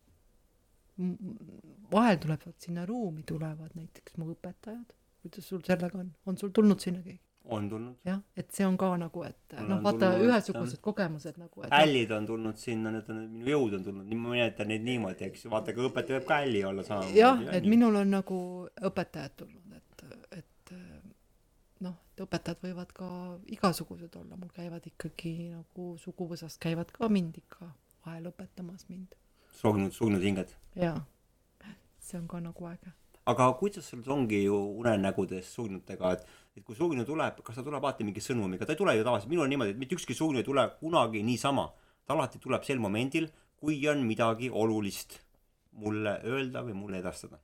vahel tulevad sinna ruumi, tulevad näiteks mu õpetajad. Kuidas sul sellega on, on sul tulnud sinna keegi? on tulnud. jah, et see on ka nagu, et noh, on vaata tulnud, ühesugused kogemused nagu, et noh, ällid on tulnud sinna, need on, minu jõud on tulnud, ma nimetan neid niimoodi, eks ju, vaata, ka õpetaja võib ka älli olla samamoodi. jah, et minul on nagu õpetajad tulnud, et, et noh, et õpetajad võivad ka igasugused olla, mul käivad ikkagi nagu suguvõsast käivad ka mind ikka vahel õpetamas mind surnud, surnud hinged. ja see on ka nagu äge. Aga kuidas sul ongi ju unenägudes surnutega, et, et kui surnu tuleb, kas ta tuleb alati mingi sõnumiga, ta ei tule ju tavaliselt, minul on niimoodi, et mitte ükski surnu ei tule kunagi niisama. ta alati tuleb sel momendil, kui on midagi olulist mulle öelda või mulle edastada.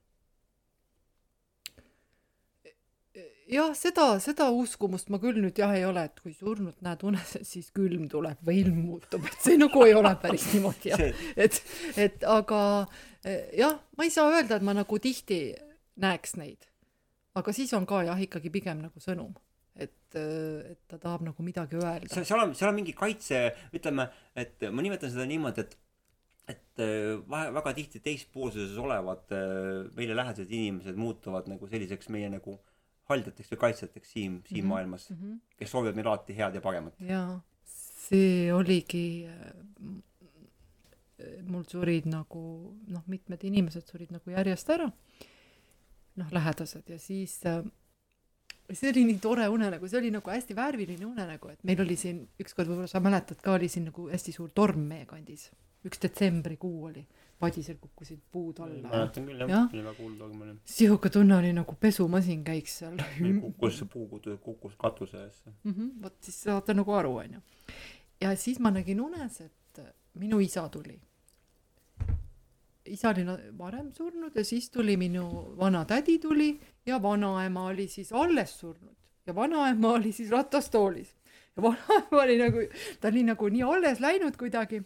jah, seda, seda uskumust ma küll nüüd jah ei ole, et kui surnut näed unes, siis külm tuleb või ilm muutub, et see nagu ei ole päris niimoodi jah et, et aga jah, ma ei saa öelda, et ma nagu tihti näeks neid. aga siis on ka jah, ikkagi pigem nagu sõnum, et, et ta tahab nagu midagi öelda. seal, on, seal on mingi kaitse, ütleme, et ma nimetan seda niimoodi, et et äh, vahe, väga tihti teispoolsuses olevad äh, meile lähedased inimesed muutuvad nagu selliseks meie nagu haldjateks või kaitsjateks siin, siin mm. -hmm. maailmas, mm. -hmm. kes soovivad meile alati head ja paremat. jaa, see oligi, mul surid nagu noh, mitmed inimesed surid nagu järjest ära, noh, lähedased ja siis äh, see oli nii tore unenägu, see oli nagu hästi värviline unenägu, et meil oli siin ükskord, võib-olla sa mäletad ka, oli siin nagu hästi suur torm meie kandis. üks detsembrikuu oli, padisel kukkusid puud alla. mäletan küll jah ja., oli väga hull torm oli. sihuke tunne oli nagu pesumasin käiks seal kukkus see puu kukkus katuse eesse. mm -hmm, vot siis saate nagu aru, onju. ja siis ma nägin unes, et minu isa tuli. Isa oli varem surnud ja siis tuli minu vanatädi tuli ja vanaema oli siis alles surnud. Ja vanaema oli siis ratastoolis. Ja vanaema oli nagu, ta oli nagu nii alles läinud kuidagi.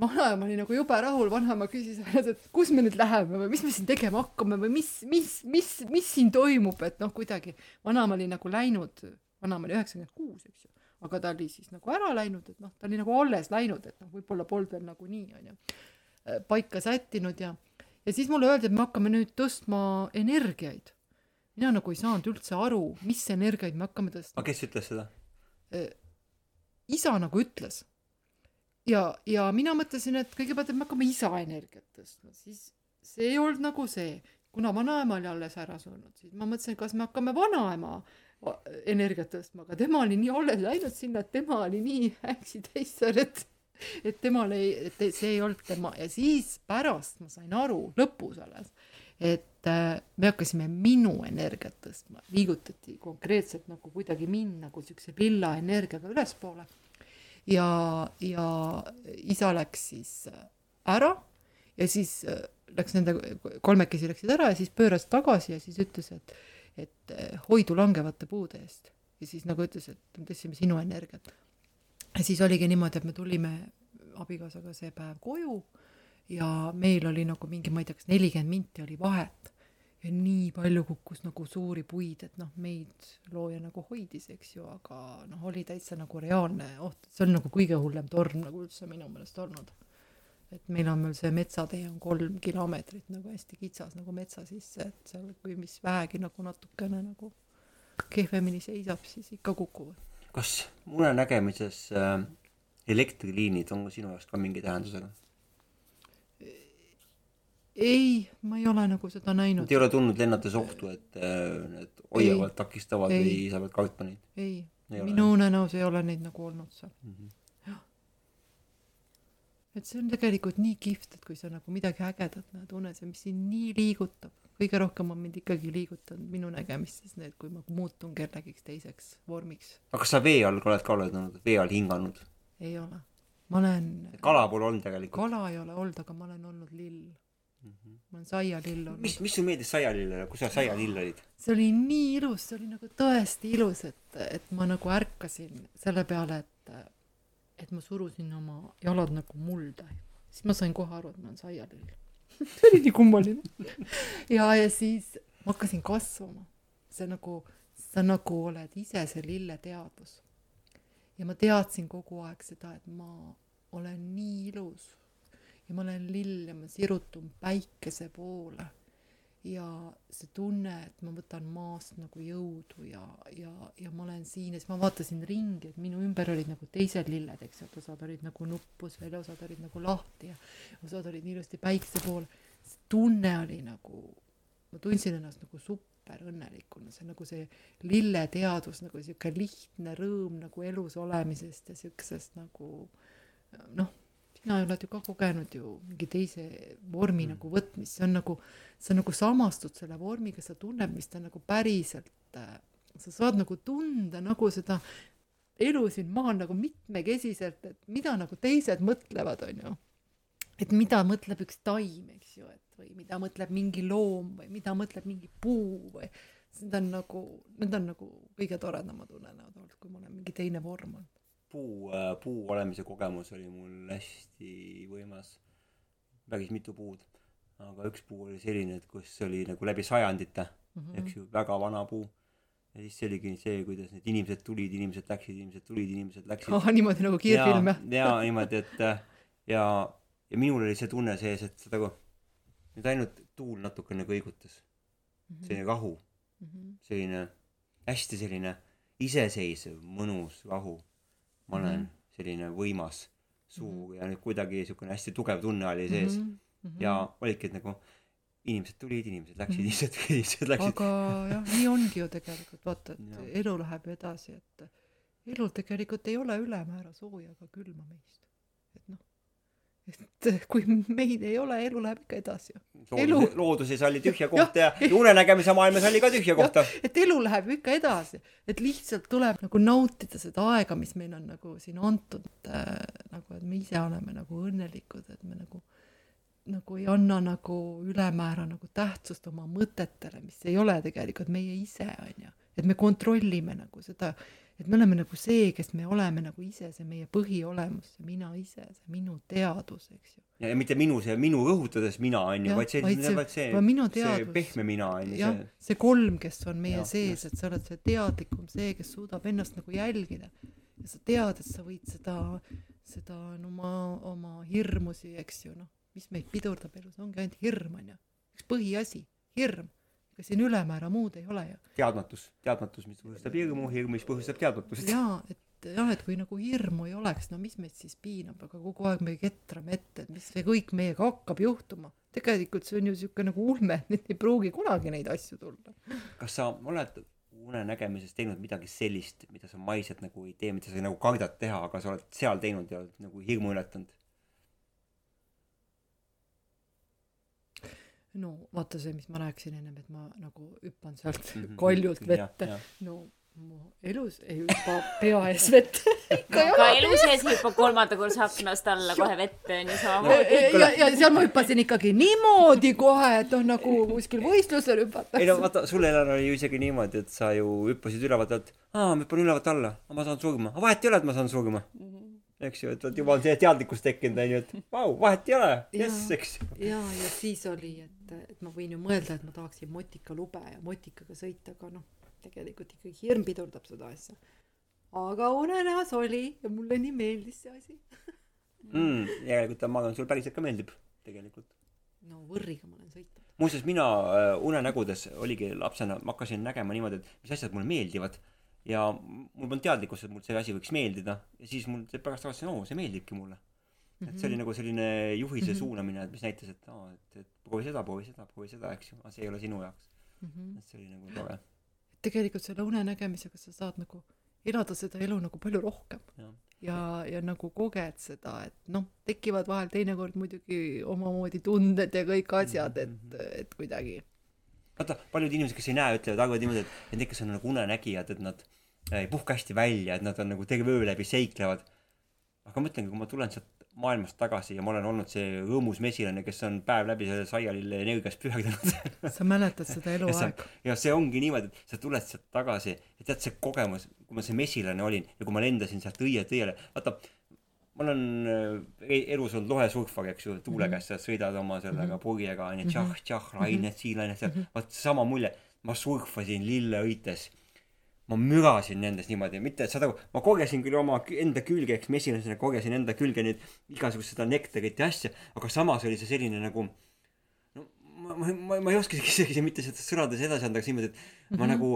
vanaema oli nagu jube rahul, vanaema küsis, et kus me nüüd läheme või mis me siin tegema hakkame või mis, mis, mis, mis siin toimub, et noh, kuidagi. Vanaema oli nagu läinud, vanaema oli üheksakümmend kuus, eks ju, aga ta oli siis nagu ära läinud, et noh, ta oli nagu alles läinud, et noh, võib-olla polnud veel nagu nii, onju, paika sättinud ja, ja siis mulle öeldi, et me hakkame nüüd tõstma energiaid. mina nagu ei saanud üldse aru, mis energiaid me hakkame tõstma aga kes ütles seda? isa nagu ütles. ja, ja mina mõtlesin, et kõigepealt, et me hakkame isa energiat tõstma, siis see ei olnud nagu see, kuna vanaema oli alles ära surnud, siis ma mõtlesin, kas me hakkame vanaema energiat tõstma, aga tema oli nii alles läinud sinna, et tema oli nii äksi täis seal, et et temal ei, et see ei olnud tema ja siis pärast ma sain aru, lõpus alles, et äh, me hakkasime minu energiat tõstma, liigutati konkreetselt nagu kuidagi mind nagu siukse lilla energiaga ülespoole. ja, ja isa läks siis äh, ära ja siis äh, läks nende, kolmekesi läksid ära ja siis pööras tagasi ja siis ütles, et et hoidu langevate puude eest. ja siis nagu ütles, et me tõstsime sinu energiat. Ja siis oligi niimoodi, et me tulime abikaasaga see päev koju ja meil oli nagu mingi, ma ei tea, kas nelikümmend minti oli vahet. Ja nii palju kukkus nagu suuri puid, et noh, meid looja nagu hoidis, eks ju, aga noh, oli täitsa nagu reaalne oht, see on nagu kõige hullem torm nagu üldse minu meelest olnud. Et meil on veel see metsatee on kolm kilomeetrit nagu hästi kitsas nagu metsa sisse, et seal, kui mis vähegi nagu natukene nagu kehvemini seisab, siis ikka kukuvad. Kas mune nägemises äh, elektriliinid on sinu jaoks ka mingi tähendusega? ei, ma ei ole nagu seda näinud. ei ole tundnud lennates ohtu, et äh, need hoiavad, takistavad ei. või sa pead kartma neid? ei, ei, minu unenäos ei ole neid nagu olnud seal mm. -hmm et see on tegelikult nii kihvt, et kui sa nagu midagi ägedat näed unes ja mis sind nii liigutab, kõige rohkem on mind ikkagi liigutanud minu nägemistes need, kui ma muutun kellegiks teiseks vormiks. aga kas sa vee all oled ka olnud, vee all hinganud? ei ole. ma olen kala pole olnud tegelikult? kala ei ole olnud, aga ma olen olnud lill mm. -hmm. ma olen saialill olnud. mis, mis sulle meeldis saialillele, kui sa saialill olid? see oli nii ilus, see oli nagu tõesti ilus, et, et ma nagu ärkasin selle peale, et et ma surusin oma jalad nagu mulda, siis ma sain kohe aru, et ma olen saialill see oli nii kummaline ja, ja siis ma hakkasin kasvama. see nagu, sa nagu oled ise see lilleteadvus. ja ma teadsin kogu aeg seda, et ma olen nii ilus ja ma olen lill ja ma sirutun päikese poole ja see tunne, et ma võtan maast nagu jõudu ja, ja, ja ma olen siin ja siis ma vaatasin ringi, et minu ümber olid nagu teised lilled, eks ju, et osad olid nagu nuppus veel, osad olid nagu lahti ja osad olid ilusti päikse pool. see tunne oli nagu, ma tundsin ennast nagu super õnnelikuna, see nagu see lilleteadvus nagu sihuke lihtne rõõm nagu elus olemisest ja siuksest nagu noh sina oled ju ka kogenud ju mingi teise vormi mm. nagu võtmist, see on nagu, sa nagu samastud selle vormiga, sa tunned, mis ta nagu päriselt, äh, sa saad nagu tunda nagu seda elu siin maal nagu mitmekesiselt, et mida nagu teised mõtlevad, on ju. et mida mõtleb üks taim, eks ju, et või mida mõtleb mingi loom või mida mõtleb mingi puu või need on nagu, need on nagu kõige toredamad unenäod olnud, kui ma olen mingi teine vorm olnud puu, äh, puu olemise kogemus oli mul hästi võimas. päris mitu puud. aga üks puu oli selline, et kus oli nagu läbi sajandite mm, -hmm. eks ju, väga vana puu. ja siis see oligi see, kuidas need inimesed tulid, inimesed läksid, inimesed tulid, inimesed läksid oh,. niimoodi nagu kiirfilm jah? jaa, niimoodi, et äh, ja, ja minul oli see tunne sees, et seda, nüüd ainult tuul natukene kõigutas mm. -hmm. selline rahu mm. -hmm. selline hästi selline iseseisev, mõnus rahu ma olen mm -hmm. selline võimas suur mm -hmm. ja nüüd kuidagi niisugune hästi tugev tunne oli sees mm. -hmm. ja olidki, nagu inimesed tulid, inimesed läksid -hmm. inimesed inimesed läksid. aga jah, nii ongi ju tegelikult, vaata, et ja. elu läheb ju edasi, et elul tegelikult ei ole ülemäära sooja ega külma meist. Et kui meid ei ole, elu läheb ikka edasi. looduses oli tühja kohta ja, ja unenägemise maailmas oli ka tühja kohta. et elu läheb ikka edasi, et lihtsalt tuleb nagu nautida seda aega, mis meil on nagu siin antud äh, nagu, et me ise oleme nagu õnnelikud, et me nagu nagu ei anna nagu ülemäära nagu tähtsust oma mõtetele, mis ei ole tegelikult meie ise, on ju. et me kontrollime nagu seda et me oleme nagu see, kes me oleme nagu ise, see meie põhiolemus, see mina ise, see minu teadus, eks ju. ja mitte minu, see minu rõhutades mina on ju, vaid see, vaid see, vaid see, see pehme mina on ju. jah, see kolm, kes on meie ja, sees, et sa oled see teadlikum, see, kes suudab ennast nagu jälgida. ja sa tead, et sa võid seda, seda oma, oma hirmusi, eks ju, noh, mis meid pidurdab elus, ongi ainult hirm, on ju. üks põhiasi, hirm ega siin ülemäära muud ei ole ju. teadmatus, teadmatus, mis põhjustab hirmu, hirm, mis põhjustab teadmatust. jaa, et jah, et kui nagu hirmu ei oleks, no mis meid siis piinab, aga kogu aeg me ketrame ette, et mis see kõik meiega hakkab juhtuma. tegelikult see on ju niisugune nagu ulme, et ei pruugi kunagi neid asju tulla. kas sa oled unenägemises teinud midagi sellist, mida sa maiselt nagu ei tee, mida sa nagu kardad teha, aga sa oled seal teinud ja oled nagu hirmu ületanud? No vaata see, mis ma rääkisin ennem, et ma nagu hüppan sealt mm -hmm. kaljult vette. no mu elus ei hüppa pea ees vette ikka no, ka elu sees ei hüppa kolmanda korruse aknast alla kohe vette onju samamoodi. ja, ja seal ma hüppasin ikkagi niimoodi kohe, et noh, nagu kuskil võistlusel hüpatakse. ei no vaata, sul Helen oli ju isegi niimoodi, et sa ju hüppasid ülevalt alt, aa, ma hüppan ülevalt alla, ma saan surma, vahet ei ole, et ma saan surma mm. -hmm eks ju, et vot juba on see teadlikkus tekkinud onju, et vau, vahet ei ole, jess, eks ja, ja siis oli, et, et ma võin ju mõelda, et ma tahaksin motikalube ja motikaga sõita, aga noh tegelikult ikkagi hirm pidurdab seda asja. aga unenäos oli ja mulle nii meeldis see asi mm,. järelikult ma arvan, sulle päriselt ka meeldib tegelikult. no võrriga ma olen sõitnud. muuseas, mina äh, unenägudes oligi lapsena, ma hakkasin nägema niimoodi, et mis asjad mulle meeldivad ja mul polnud teadlikkust, et mul see asi võiks meeldida ja siis mul pärast avastasin, oo, see meeldibki mulle. et see oli mhm. nagu selline juhise mm -hmm. suunamine, et mis näitas, et aa, et, et proovi seda, proovi seda, proovi seda, eks ju, aga see ei ole sinu jaoks mm. -hmm. et see oli nagu tore tegelikult selle unenägemisega sa saad nagu elada seda elu nagu palju rohkem ja, ja, ja nagu koged seda, et noh, tekivad vahel teinekord muidugi omamoodi tunded ja kõik asjad, et, mhm. et kuidagi. Vaata, paljud inimesed, kes ei näe, ütlevad, arvavad niimoodi, et, et need, kes on nagu unenägijad, et nad ei puhka hästi välja, et nad on nagu terve öö läbi seiklevad. aga mõtlengi, kui ma tulen sealt maailmast tagasi ja ma olen olnud see rõõmus mesilane, kes on päev läbi selle saialille energias püherdanud sa mäletad seda eluaega? ja see ongi niimoodi, et sa tuled sealt tagasi ja tead see kogemus, kui ma see mesilane olin ja kui ma lendasin sealt õielt õiele, vaata ma olen äh, elus olnud lohesurfar, eks ju, tuule mhm. käest sa sõidad oma sellega mhm. purjega onju, tšah-tšah, lained, siilained seal, vot sama mulje, ma surfasin lilleõites ma mürasin nendest niimoodi, mitte saad aru, ma korjasin küll oma enda külge, eks mesilasena korjasin enda külge neid igasugust seda nektarit ja asja, aga samas oli see selline nagu ma, ma, ma, ei oska isegi mitte seda sõnades edasi anda, aga niimoodi, et mm -hmm. ma mhm. nagu,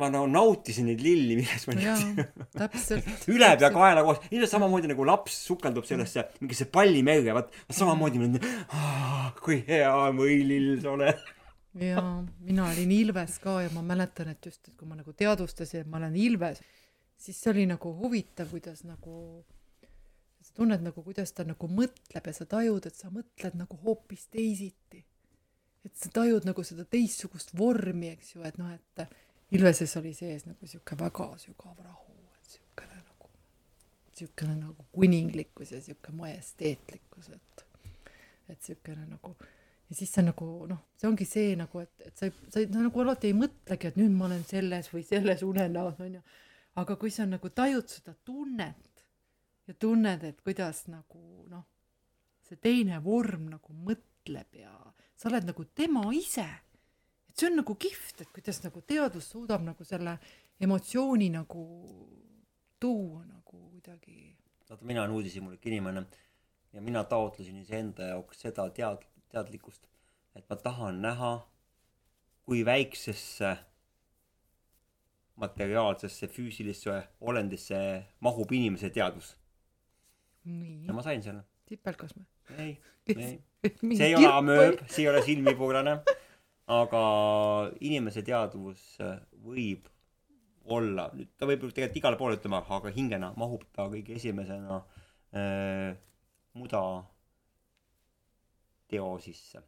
ma nagu nautisin neid lilli, milles ma täpselt ülepeakaela koos, ilmselt samamoodi nagu laps sukeldub sellesse mingisse pallimerre, vaat samamoodi ma olen, kui hea võilill sa oled ja mina olin Ilves ka ja ma mäletan, et just, et kui ma nagu teadvustasin, et ma olen Ilves, siis see oli nagu huvitav, kuidas nagu sa tunned nagu, kuidas ta nagu mõtleb ja sa tajud, et sa mõtled nagu hoopis teisiti. Et sa tajud nagu seda teistsugust vormi, eks ju, et noh, et Ilveses oli sees nagu sihuke väga sügav rahu, et siukene nagu, siukene nagu kuninglikkus ja sihuke majesteetlikkus, et, et siukene nagu ja siis sa nagu noh, see ongi see nagu, et, et sa ei, sa ei, nagu alati ei mõtlegi, et nüüd ma olen selles või selles unenäos onju. aga kui sa nagu tajud seda tunnet ja tunned, et kuidas nagu noh, see teine vorm nagu mõtleb ja sa oled nagu tema ise. et see on nagu kihvt, et kuidas nagu teadus suudab nagu selle emotsiooni nagu tuua nagu kuidagi. vaata, mina olen uudishimulik inimene ja mina taotlesin iseenda jaoks seda tead-, teadlikkust, et ma tahan näha, kui väiksesse materiaalsesse füüsilisse olendisse mahub inimese teadvus. ja ma sain selle. sipelgas või? ei, ei. see ei ole amööb, see ei ole silmipurane, aga inimese teadvus võib olla, nüüd ta võib tegelikult igale poole ütlema, aga hingena mahub ta kõige esimesena äh, muda teo sisse.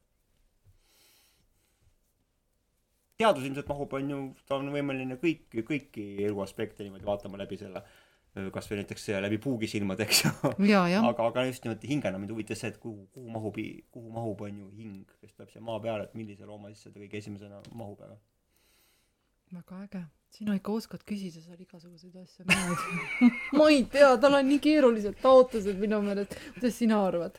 teadus ilmselt mahub, on ju, ta on võimeline kõiki, kõiki eluaspekte niimoodi vaatama läbi selle, kasvõi näiteks läbi puugisilmade, eks ju. aga, aga just nimelt hingena mind huvitas see, et kuhu, kuhu mahub, kuhu mahub, on ju, hing, kes tuleb siia maa peale, et millise looma sisse ta kõige esimesena mahub ära. väga äge sina ikka oskad küsida seal igasuguseid asju, mina ei ma ei tea, tal on nii keerulised taotlused minu meelest, kuidas sina arvad?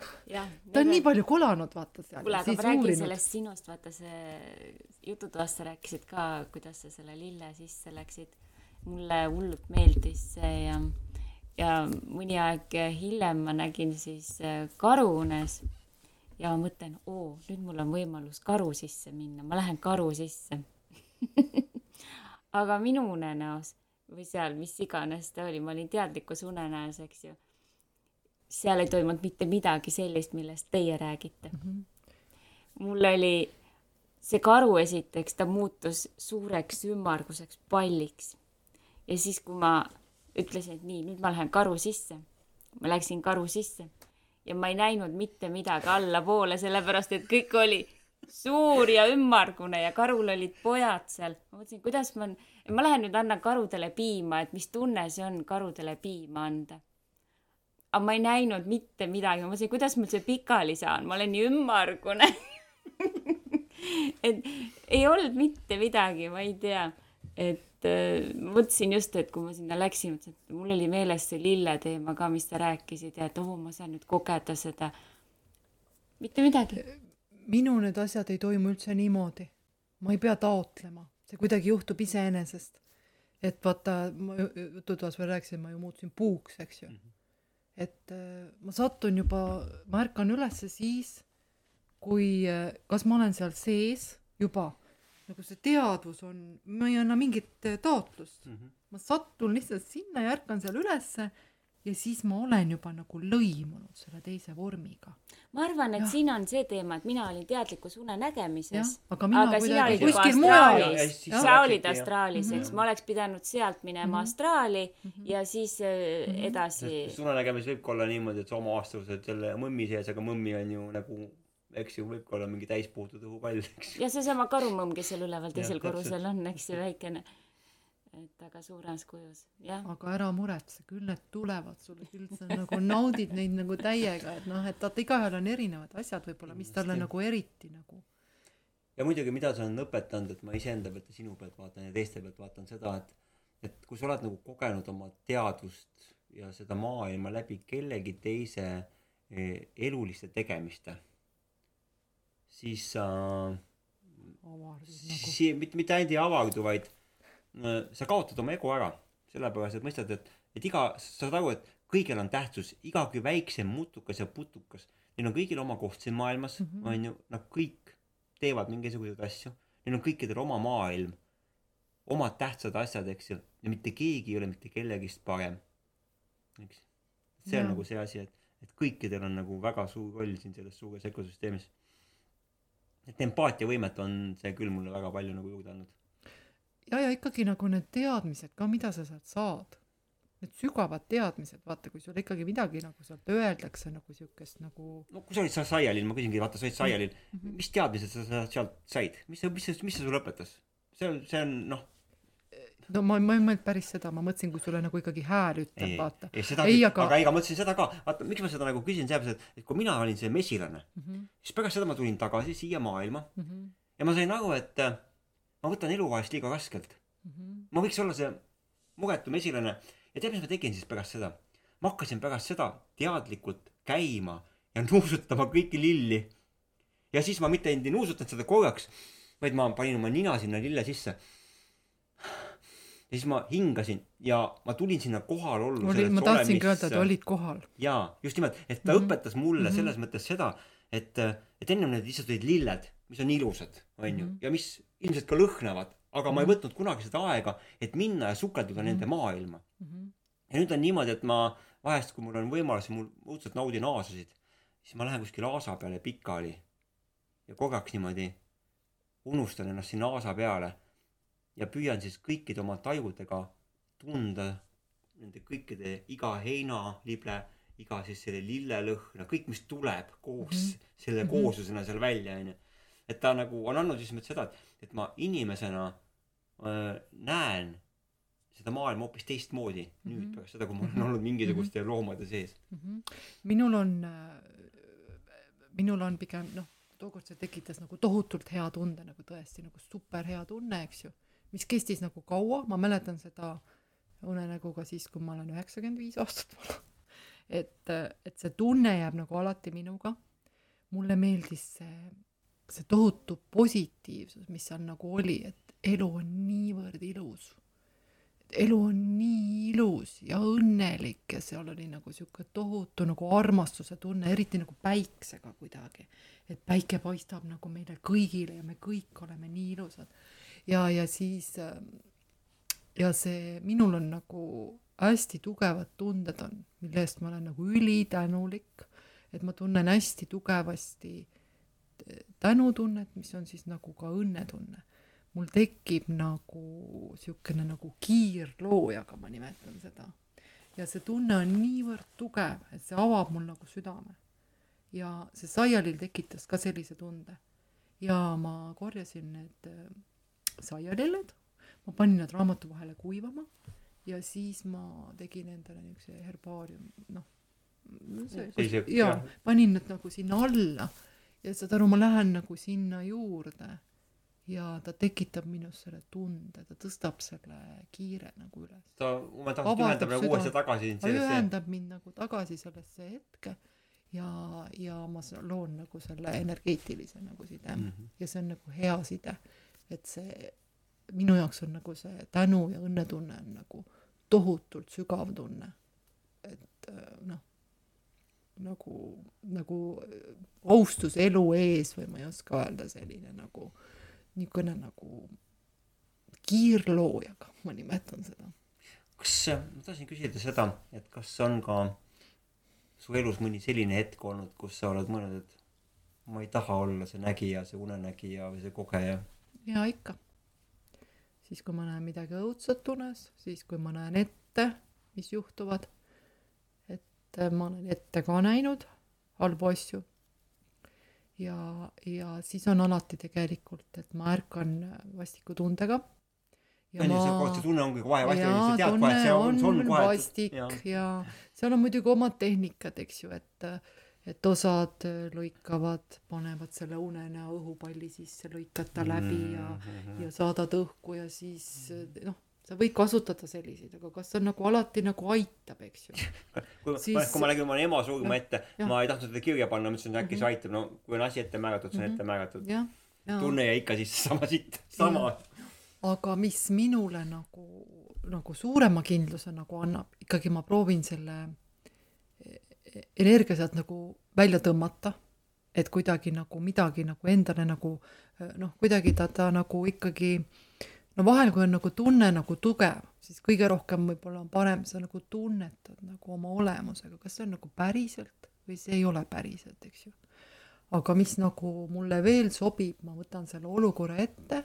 ta on nii palju kolanud, vaata seal. kuule, aga ma räägin uurinud. sellest sinust, vaata see jututoas sa rääkisid ka, kuidas sa selle lille sisse läksid. Mulle hullult meeldis see ja, ja mõni aeg hiljem ma nägin siis äh, karuunes ja ma mõtlen, oo, nüüd mul on võimalus karu sisse minna, ma lähen karu sisse aga minu unenäos või seal, mis iganes ta oli, ma olin teadlikus unenäos, eks ju seal ei toimunud mitte midagi sellist, millest teie räägite mm. -hmm. mul oli see karu esiteks, ta muutus suureks ümmarguseks palliks. Ja siis, kui ma ütlesin, et nii, nüüd ma lähen karu sisse, ma läksin karu sisse. Ja ma ei näinud mitte midagi allapoole, sellepärast et kõik oli suur ja ümmargune ja karul olid pojad seal. ma mõtlesin, kuidas ma, ma lähen nüüd annan karudele piima, et mis tunne see on karudele piima anda. aga ma ei näinud mitte midagi, ma mõtlesin, kuidas ma üldse pikali saan, ma olen nii ümmargune. Et ei olnud mitte midagi, ma ei tea, et äh, mõtlesin just, et kui ma sinna läksin, mõtlesin, et mul oli meeles see lille teema ka, mis sa rääkisid ja et oo, ma saan nüüd kogeda seda. mitte midagi minu need asjad ei toimu üldse niimoodi. ma ei pea taotlema, see kuidagi juhtub iseenesest. et vaata, ma jututoas veel rääkisin, ma ju muutusin puuks, eks ju. -hmm. et äh, ma satun juba, ma ärkan ülesse siis, kui äh,, kas ma olen seal sees juba, nagu see teadvus on, ma ei anna mingit äh, taotlust mm. -hmm. ma satun lihtsalt sinna ja ärkan seal ülesse ja siis ma olen juba nagu lõimunud selle teise vormiga. ma arvan, et ja. siin on see teema, et mina olin teadlikus unenägemises, aga, aga sina olid juba astraalis, sa olid astraalis, eks, ma oleks pidanud sealt minema mm -hmm. astraali mm -hmm. ja siis mm -hmm. edasi. unenägemis võib ka olla niimoodi, et sa oma aastased selle mõmmi sees, aga mõmmi on ju nagu eks ju, võib ka olla mingi täispuutud õhupall, eks. ja seesama karumõmm, kes seal üleval teisel korrusel on, eks ju, väikene et aga suures kujus, jah. aga ära muretse, küll need tulevad sulle, küll sa nagu naudid neid nagu täiega, et noh, et vaata, igaühel on erinevad asjad võib-olla, mis talle nagu eriti nagu. ja muidugi, mida see on õpetanud, et ma iseenda pealt ja sinu pealt vaatan ja teiste pealt vaatan seda, et, et kui sa oled nagu kogenud oma teadvust ja seda maailma läbi kellegi teise eh, eluliste tegemiste, siis sa äh, nagu. Si-, mitte, mitte ainult ei avardu, vaid Äh, sa kaotad oma ego ära, sellepärast et mõistad, et, et iga, sa saad aru, et kõigil on tähtsus, igagi väiksem mutukas ja putukas, neil on kõigil oma koht siin maailmas, mhm. on ju, nad kõik teevad mingisuguseid asju, neil on kõikidel oma maailm, omad tähtsad asjad, eks ju, ja mitte keegi ei ole mitte kellegist parem. eks, see on ja. nagu see asi, et, et kõikidel on nagu väga suur roll siin selles suures ökosüsteemis. Et empaatiavõimet on see küll mulle väga palju nagu juurde andnud ja, ja ikkagi nagu need teadmised ka, mida sa sealt saad. Need sügavad teadmised, vaata, kui sulle ikkagi midagi nagu sealt öeldakse nagu siukest nagu. no kui sa olid seal Saialil, ma küsingi, vaata, sa olid Saialil mm, -hmm. mis teadmised sa sealt said, mis, mis, mis, see sulle õpetas? see on, see on noh no ma, ma ei mõelnud päris seda, ma mõtlesin, kui sulle nagu ikkagi hääl ütleb, vaata. ei, seda, aga, aga ei, ma mõtlesin seda ka, vaata, miks ma seda nagu küsin, sellepärast, et, et kui mina olin see mesilane mm, -hmm. siis pärast seda ma tulin tagasi siia maailma mm -hmm. ja ma sain aru, et ma võtan elu vahest liiga raskelt mm. -hmm. ma võiks olla see muretu mesilane ja tead, mis ma tegin siis pärast seda? ma hakkasin pärast seda teadlikult käima ja nuusutama kõiki lilli. ja siis ma mitte ei nuusutanud seda korraks, vaid ma panin oma nina sinna lille sisse. Ja siis ma hingasin ja ma tulin sinna kohal ollu. ma tahtsingi öelda, et olid kohal. jaa, just nimelt, et ta mm -hmm. õpetas mulle mm -hmm. selles mõttes seda, et, et ennem need lihtsalt olid lilled, mis on ilusad, onju, mhm. ja mis ilmselt ka lõhnavad, aga ma ei mhm. võtnud kunagi seda aega, et minna ja sukelduda nende mhm. maailma. ja nüüd on niimoodi, et ma vahest, kui mul on võimalus mul õudselt naudin aasasid, siis ma lähen kuskile aasa peale pikali ja korraks niimoodi unustan ennast sinna aasa peale ja püüan siis kõikide oma tajudega tunda nende kõikide iga heinalible, iga siis selle lillelõhna, kõik, mis tuleb koos mm -hmm. selle kooslusena seal välja, onju et ta nagu on andnud just nimelt seda, et, et ma inimesena äh, näen seda maailma hoopis teistmoodi mm -hmm. nüüd mhm. pärast seda, kui ma olen olnud mingisuguste mm -hmm. loomade sees mm. -hmm. minul on minul on pigem noh, tookord see tekitas nagu tohutult hea tunde, nagu tõesti nagu super hea tunne, eks ju, mis kestis nagu kaua, ma mäletan seda unenägu ka siis, kui ma olen üheksakümmend viis aastat vana. et, et see tunne jääb nagu alati minuga. mulle meeldis see see tohutu positiivsus, mis seal nagu oli, et elu on niivõrd ilus. elu on nii ilus ja õnnelik ja seal oli nagu sihuke tohutu nagu armastuse tunne, eriti nagu päiksega kuidagi. et päike paistab nagu meile kõigile ja me kõik oleme nii ilusad. Ja, ja siis ja see, minul on nagu hästi tugevad tunded on, mille eest ma olen nagu ülitänulik, et ma tunnen hästi tugevasti tänutunnet, mis on siis nagu ka õnnetunne. mul tekib nagu niisugune nagu kiirloojaga, ma nimetan seda. ja see tunne on niivõrd tugev, et see avab mul nagu südame. ja see saialill tekitas ka sellise tunde. ja ma korjasin need saialilled, ma panin nad raamatu vahele kuivama ja siis ma tegin endale niisuguse herbaarium, noh, jaa, panin nad nagu sinna alla ja saad aru, ma lähen nagu sinna juurde ja ta tekitab minus selle tunde, ta tõstab selle kiire nagu üles. ta momentaalselt ühendab nagu uuesti tagasi sellesse. ühendab mind nagu tagasi sellesse hetke ja, ja ma loon nagu selle energeetilise nagu side mm -hmm. ja see on nagu hea side, et see minu jaoks on nagu see tänu ja õnnetunne on nagu tohutult sügav tunne. et noh nagu, nagu austus elu ees või ma ei oska öelda, selline nagu niisugune nagu kiirloojaga, ma nimetan seda. kas, ma tahtsin küsida seda, et kas on ka su elus mõni selline hetk olnud, kus sa oled mõelnud, et ma ei taha olla see nägija, see unenägija või see kogeja? Jaa, ikka. siis, kui ma näen midagi õudset unes, siis kui ma näen ette, mis juhtuvad et äh, ma olen ette ka näinud halbu asju. ja, ja siis on alati tegelikult, et ma ärkan vastikutundega. ja ma. see tunne ongi kohe vastik, sa tead kohe, et see on, see on kohe. vastik ja. ja seal on muidugi omad tehnikad, eks ju, et et osad lõikavad, panevad selle unenäo õhupalli sisse, lõikad ta läbi ja mm, -hmm. ja saadad õhku ja siis noh sa võid kasutada selliseid, aga kas see nagu alati nagu aitab, eks ju. kui siis... kui ma nägin oma ema surma ette, ma ei tahtnud seda kirja panna, mõtlesin, et äkki see mhm. aitab, no kui on asi ette määratud, see on ette määratud. tunne jäi ikka sisse sama sitt, sama. aga mis minule nagu, nagu suurema kindluse nagu annab, ikkagi ma proovin selle energia sealt nagu välja tõmmata, et kuidagi nagu midagi nagu endale nagu noh, kuidagi ta, ta nagu ikkagi no vahel, kui on nagu tunne nagu tugev, siis kõige rohkem võib-olla on parem, sa nagu tunnetad nagu oma olemusega, kas see on nagu päriselt või see ei ole päriselt, eks ju. aga mis nagu mulle veel sobib, ma võtan selle olukorra ette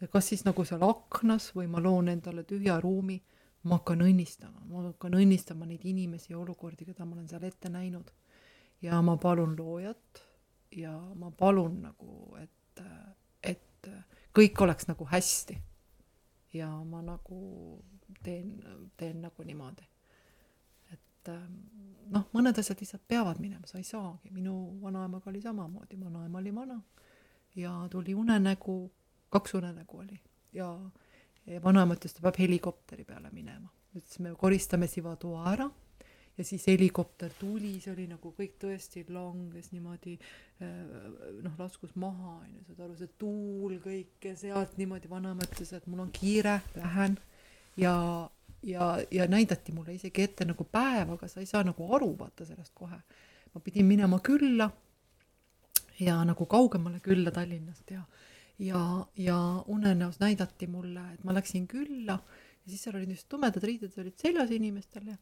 ja kas siis nagu seal aknas või ma loon endale tühja ruumi, ma hakkan õnnistama, ma hakkan õnnistama neid inimesi ja olukordi, keda ma olen seal ette näinud. ja ma palun loojat ja ma palun nagu, et, et kõik oleks nagu hästi. Ja ma nagu teen, teen nagu niimoodi. et noh, mõned asjad lihtsalt peavad minema, sa ei saagi, minu vanaemaga oli samamoodi, vanaema oli vana. Ja tuli unenägu, kaks unenägu oli. Ja vanaema ütles, ta peab helikopteri peale minema. ütles, me koristame siva toa ära ja siis helikopter tuli, see oli nagu kõik tõesti langes niimoodi äh, noh, laskus maha, on ju, saad aru, see tuul kõik ja sealt niimoodi vanaema ütles, et mul on kiire, lähen ja, ja, ja näidati mulle isegi ette nagu päev, aga sa ei saa nagu aru vaata sellest kohe. ma pidin minema külla ja nagu kaugemale külla Tallinnast ja, ja, ja unenäos näidati mulle, et ma läksin külla ja siis seal olid niisugused tumedad riided olid seljas inimestel ja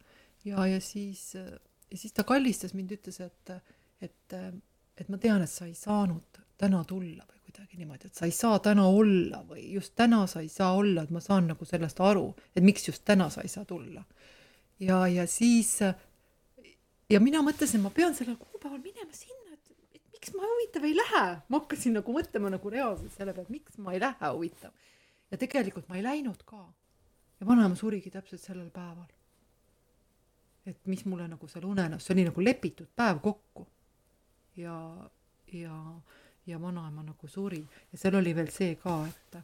ja, ja siis, ja siis ta kallistas mind, ütles, et, et, et ma tean, et sa ei saanud täna tulla või kuidagi niimoodi, et sa ei saa täna olla või just täna sa ei saa olla, et ma saan nagu sellest aru, et miks just täna sa ei saa tulla. ja, ja siis ja mina mõtlesin, ma pean sellel kuupäeval minema sinna, miks ma huvitav ei lähe, ma hakkasin nagu mõtlema nagu reaalselt selle peale, miks ma ei lähe huvitav. ja tegelikult ma ei läinud ka. ja vanaema surigi täpselt sellel päeval et mis mulle nagu seal unenäos, see oli nagu lepitud päev kokku. ja, ja, ja vanaema nagu suri ja seal oli veel see ka, et,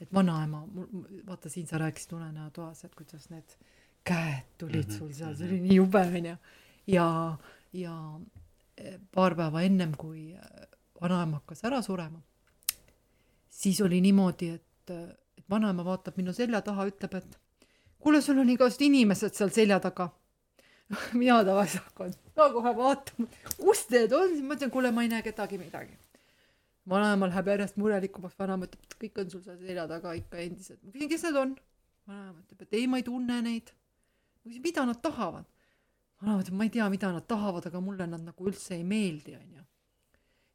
et vanaema, vaata siin sa rääkisid unenäotoas, et kuidas need käed tulid mhm, sul seal, see oli mhm. nii jube onju. ja, ja e, paar päeva ennem, kui e, vanaema hakkas ära surema, siis oli niimoodi, et, et vanaema vaatab minu selja taha, ütleb, et kuule, sul on igasugused inimesed seal selja taga mina tavaliselt hakkan ka kohe vaatama, kus need on, siis ma ütlen, kuule, ma ei näe kedagi midagi. vanaema läheb järjest murelikumaks, vanaema ütleb, et kõik on sul seal selja taga ikka endiselt. ma küsin, kes need on? vanaema ütleb, et ei, ma ei tunne neid. ma küsin, mida nad tahavad? Ütleb, ma ei tea, mida nad tahavad, aga mulle nad nagu üldse ei meeldi, onju.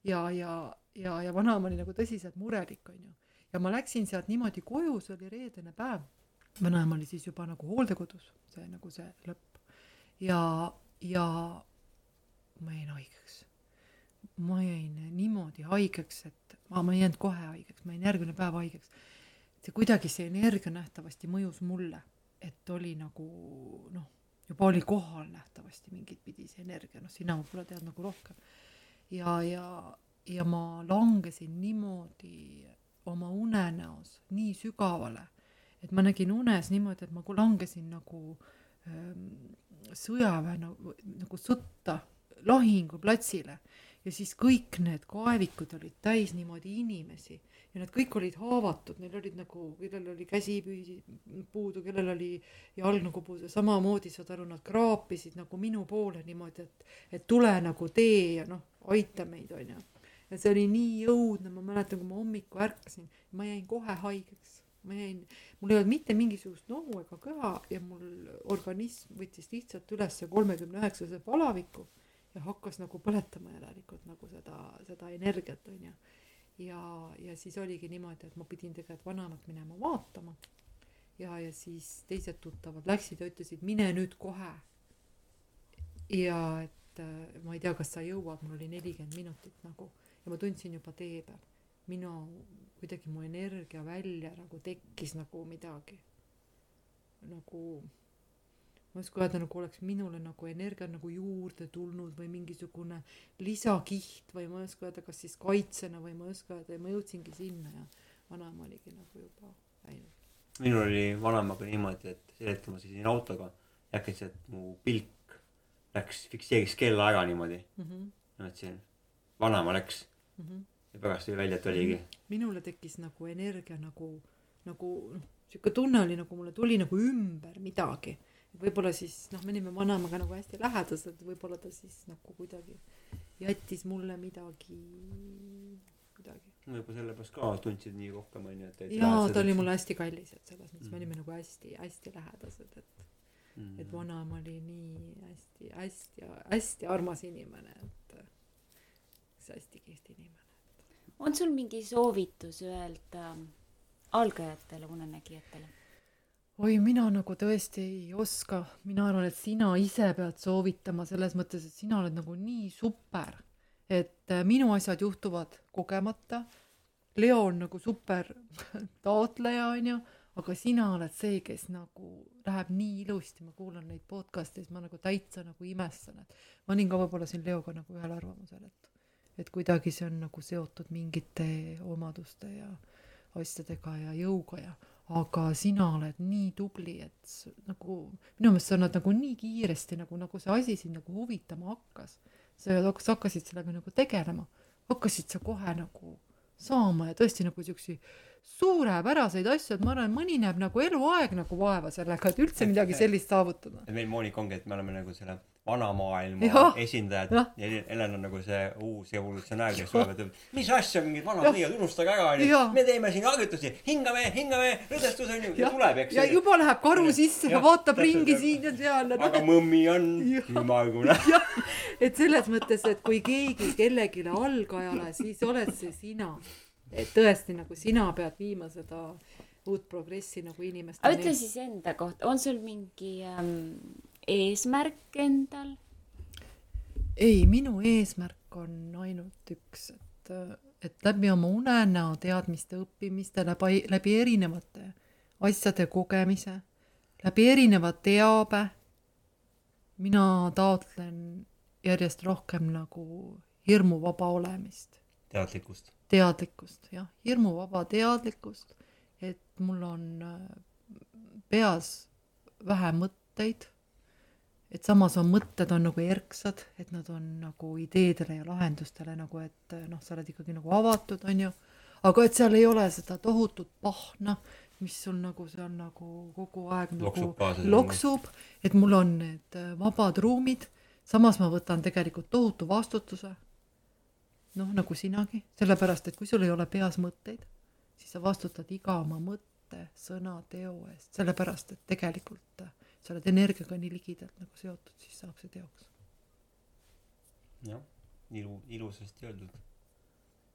ja, ja, ja, ja vanaema oli nagu tõsiselt murelik onju ja ma läksin sealt niimoodi koju, see oli reedene päev. vanaema oli siis juba nagu hooldekodus, see nagu see lõpp ja, ja ma jäin haigeks. ma jäin niimoodi haigeks, et ma, ma ei jäänud kohe haigeks, ma jäin järgmine päev haigeks. see kuidagi see energia nähtavasti mõjus mulle, et oli nagu noh, juba oli kohal nähtavasti mingit pidi see energia, noh, sina võib-olla tead nagu rohkem. ja, ja, ja ma langesin niimoodi oma unenäos nii sügavale, et ma nägin unes niimoodi, et ma langesin nagu ähm, sõjaväe nagu, nagu sõtta lahinguplatsile ja siis kõik need kaevikud olid täis niimoodi inimesi ja nad kõik olid haavatud, neil olid nagu, kellel oli käsi puudu, kellel oli jalg nagu puudu, samamoodi saad aru, nad kraapisid nagu minu poole niimoodi, et, et tule nagu tee ja noh, aita meid, onju. ja see oli nii õudne, ma mäletan, kui ma hommikul ärkasin, ma jäin kohe haigeks ma jäin, mul ei olnud mitte mingisugust nohu ega köha ja mul organism võttis lihtsalt üles kolmekümne üheksase palaviku ja hakkas nagu põletama järelikult nagu seda, seda energiat onju. Ja, ja siis oligi niimoodi, et ma pidin tegelikult vanaemat minema vaatama. ja, ja siis teised tuttavad läksid ja ütlesid, mine nüüd kohe. ja et äh, ma ei tea, kas sa jõuad, mul oli nelikümmend minutit nagu ja ma tundsin juba tee peal minu kuidagi mu energia välja nagu tekkis nagu midagi. nagu ma oska öelda, nagu oleks minule nagu energia nagu juurde tulnud või mingisugune lisakiht või ma ei oska öelda, kas siis kaitsena või ma ei oska öelda ja ma jõudsingi sinna ja vanaema oligi nagu juba läinud. minul oli vanaemaga niimoodi, et sel hetkel ma sõitsin autoga ja äkitselt mu pilk läks, fikseeris kellaaega niimoodi mm. -hmm. ja mõtlesin, vanaema läks mm. -hmm ja pärast tuli välja, et oligi. minule tekkis nagu energia nagu, nagu noh, sihuke tunne oli nagu mulle tuli nagu ümber midagi. Võib-olla siis noh, me olime vanaemaga nagu hästi lähedased, võib-olla ta siis nagu kuidagi jättis mulle midagi, kuidagi. võib-olla sellepärast ka tundsid nii rohkem onju, et. jaa, ta oli mulle hästi kallis, et selles mõttes mm. me olime nagu hästi-hästi lähedased, et mm., et vanaema oli nii hästi-hästi-hästi armas inimene, et see hästi kihvt inimene on sul mingi soovitus öelda algajatele unenägijatele? Oi, mina nagu tõesti ei oska, mina arvan, et sina ise pead soovitama selles mõttes, et sina oled nagu nii super, et äh, minu asjad juhtuvad kogemata. Leo on nagu super taotleja, onju, aga sina oled see, kes nagu läheb nii ilusti, ma kuulan neid podcast'e, siis ma nagu täitsa nagu imestan, et ma olin ka võib-olla siin Leoga nagu ühel arvamusel, et et kuidagi see on nagu seotud mingite omaduste ja asjadega ja jõuga ja aga sina oled nii tubli, et nagu minu meelest sa oled nagu nii kiiresti nagu, nagu see asi sind nagu huvitama hakkas. sa hakkasid sellega nagu tegelema, hakkasid sa kohe nagu saama ja tõesti nagu siukseid suurepäraseid asju, et ma arvan, mõni näeb nagu eluaeg nagu vaeva sellega, et üldse midagi sellist saavutada. meil Monika ongi, et me oleme nagu selle vana maailma ja, esindajad ja. ja Helen on nagu see uus evolutsionäär, kes tuleb ütleb, mis asja, mingid vanad nõiad, unustage ära, onju. me teeme siin harjutusi, hingame, hingame, lõdvestus onju, ja tuleb, eks. ja juba läheb karu sisse ja, ja vaatab ringi siin ja seal. aga mõmmi on ümmargune. et selles mõttes, et kui keegi kellelegi algajale, siis oled see sina. et tõesti nagu sina pead viima seda uut progressi nagu inimesteni. aga ütle siis enda kohta, on sul mingi ähm, eesmärk endal? ei, minu eesmärk on ainult üks, et, et läbi oma unenäo teadmiste õppimiste, läbi, läbi erinevate asjade kogemise, läbi erineva teabe, mina taotlen järjest rohkem nagu hirmuvaba olemist. teadlikkust. teadlikkust, jah, hirmuvaba teadlikkust, et mul on äh, peas vähe mõtteid et samas on mõtted on nagu erksad, et nad on nagu ideedele ja lahendustele nagu, et noh, sa oled ikkagi nagu avatud, on ju, aga et seal ei ole seda tohutut pahna, mis sul nagu seal nagu kogu aeg nagu loksub, loksub, et mul on need äh, vabad ruumid, samas ma võtan tegelikult tohutu vastutuse, noh, nagu sinagi, sellepärast et kui sul ei ole peas mõtteid, siis sa vastutad iga oma mõtte, sõna, teo eest, sellepärast et tegelikult äh, sa oled energiaga nii ligidalt nagu seotud, siis saab see teoks. jah, ilu, ilusasti öeldud.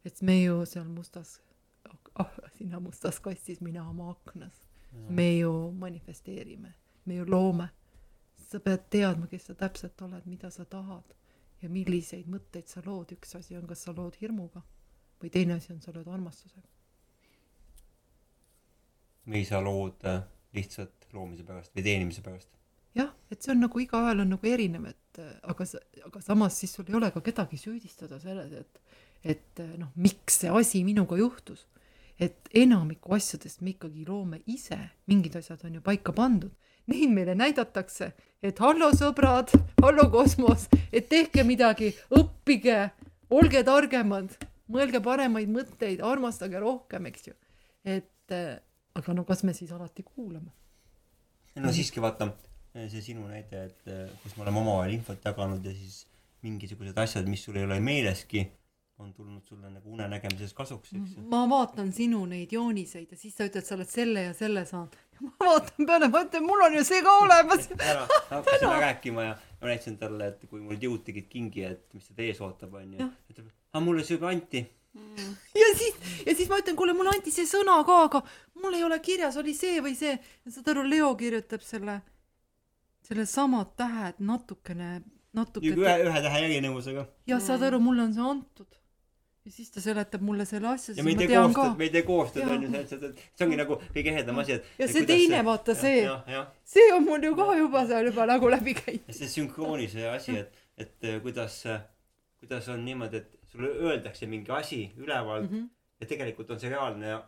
et me ju seal mustas oh, sina mustas kastis mina oma aknas. Me ju manifesteerime me ju loome. Sa pead teadma kes sa täpselt oled mida sa tahad ja milliseid mõtteid sa lood. Üks asi on kas sa lood hirmuga või teine asi on sa lood armastusega. Või sa lood äh, lihtsalt loomise pärast või teenimise pärast jah, et see on nagu igaühel on nagu erinev, et äh, aga aga samas siis sul ei ole ka kedagi süüdistada selles, et et äh, noh, miks see asi minuga juhtus. et enamiku asjadest me ikkagi loome ise, mingid asjad on ju paika pandud. Neid meile näidatakse, et hallo sõbrad, hallo kosmos, et tehke midagi, õppige, olge targemad, mõelge paremaid mõtteid, armastage rohkem, eks ju. et äh, aga no kas me siis alati kuulame? No siiski vaata see sinu näide, et eh, kus me oleme omavahel infot jaganud ja siis mingisugused asjad, mis sul ei ole meeleski, on tulnud sulle nagu unenägemises kasuks, eks ju. ma vaatan sinu neid jooniseid ja siis sa ütled, sa oled selle ja selle saanud. ma vaatan peale, ma ütlen, mul on ju see ka olemas. täna hakkasime rääkima ja ma näitasin talle, et kui mul jõud tegid kingi, et mis teda ees ootab, onju. ütleb, aga mulle see juba anti. Ja siis, ja siis ma ütlen, kuule, mulle anti see sõna ka, aga mul ei ole kirjas, oli see või see. saad aru, Leo kirjutab selle selle samad tähed natukene, natuke ühe, ühe tähe erinevusega. jah, saad aru, mulle on see antud. ja siis ta seletab mulle selle asja, siis ma tean ka. me ei tee koostööd, onju, see, see, see ongi nagu kõige ehedam asi, et ja see teine, vaata see, see on mul ju ka juba seal juba nagu läbi käinud. see sünkroonis asi, et, et kuidas, kuidas on niimoodi, et sulle öeldakse mingi asi ülevalt mm -hmm. ja tegelikult on see reaalne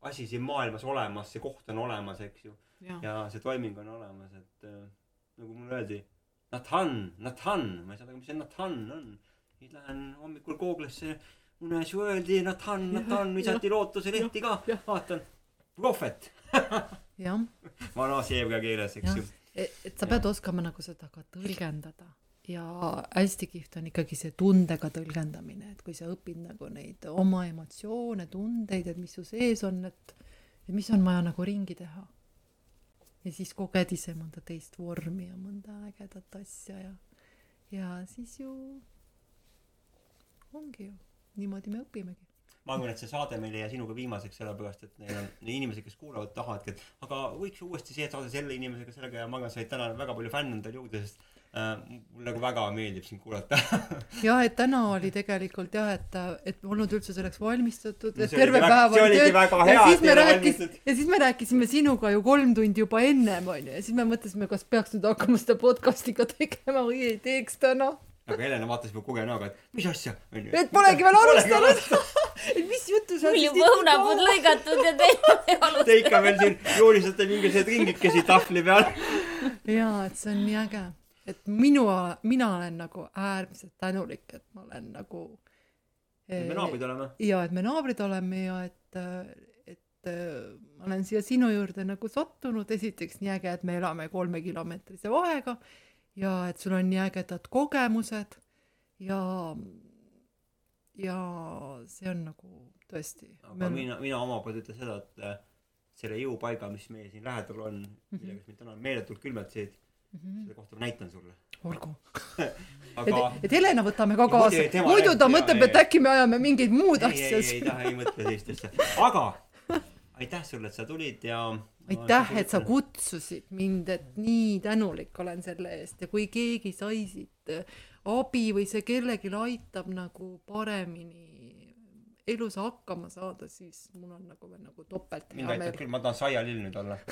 asi siin maailmas olemas, see koht on olemas, eks ju. ja see toiming on olemas, et äh, nagu mulle öeldi, Nathan, Nathan, ma ei saa aru, mis see Nathan on. siis lähen hommikul Google'isse, unes ju öeldi Nathan, Nathan, visati lootuse lehti ka, vaatan, prohvet jah. vana seebra keeles, eks ju. et sa pead ja. oskama nagu seda ka tõlgendada ja hästi kihvt on ikkagi see tundega tõlgendamine, et kui sa õpid nagu neid oma emotsioone, tundeid, et mis su sees on, et, mis on vaja nagu ringi teha. Ja siis koged ise mõnda teist vormi ja mõnda ägedat asja ja, ja siis ju ongi ju, niimoodi me õpimegi. Ma arvan, et see saade meil ei jää sinuga viimaseks, sellepärast et neil on inimesed, kes kuulavad, tahavadki, et aga võiks uuesti see saade selle inimesega, sellega ja ma arvan, sa olid täna väga palju fänne endale juurde, sest äh, mul nagu väga meeldib sind kuulata jah, et täna oli tegelikult jah, et, et polnud üldse selleks valmistatud no,, et terve päev oli tööd ja siis me rääkis- ja siis me rääkisime sinuga ju kolm tundi juba ennem onju ja siis me mõtlesime, kas peaks nüüd hakkama seda podcast'i ka tegema või ei teeks täna aga Helena vaatas juba kuge näoga, et mis asja, onju. et polegi veel alustanud et mis juttu sa siis juba õunapud lõigatud ja teie ei alustanud. Te ikka veel siin joonistate mingisuguseid ringikesi tahvli peal. jaa, et see on nii äge. Et minu, mina olen nagu äärmiselt tänulik, et ma olen nagu et me naabrid oleme. ja et me naabrid oleme ja et, et ma olen siia sinu juurde nagu sattunud, esiteks nii äge, et me elame kolmekilomeetrise vahega ja et sul on nii ägedad kogemused ja, ja see on nagu tõesti. aga meil... mina, mina oma poolt ütlen seda, et selle jõupaiga, mis meie siin lähedal on mm, -hmm. millega mind täna meeletult külmetasid -hmm. selle kohta ma näitan sulle. olgu aga... et, et Helena võtame ka kaasa, muidu ta mõtleb, et äkki me ajame mingeid muud asja. ei, ei, ei taha, ei mõtle sellist asja, aga aitäh sulle, et sa tulid ja aitäh, et sa kutsusid mind, et nii tänulik olen selle eest ja kui keegi sai siit abi või see kellelgi aitab nagu paremini elus hakkama saada, siis mul on nagu veel nagu topelt hea meel. mind aitab küll, ma tahan saialill nüüd olla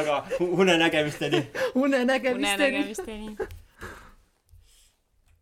aga unenägemisteni. unenägemisteni. unenägemisteni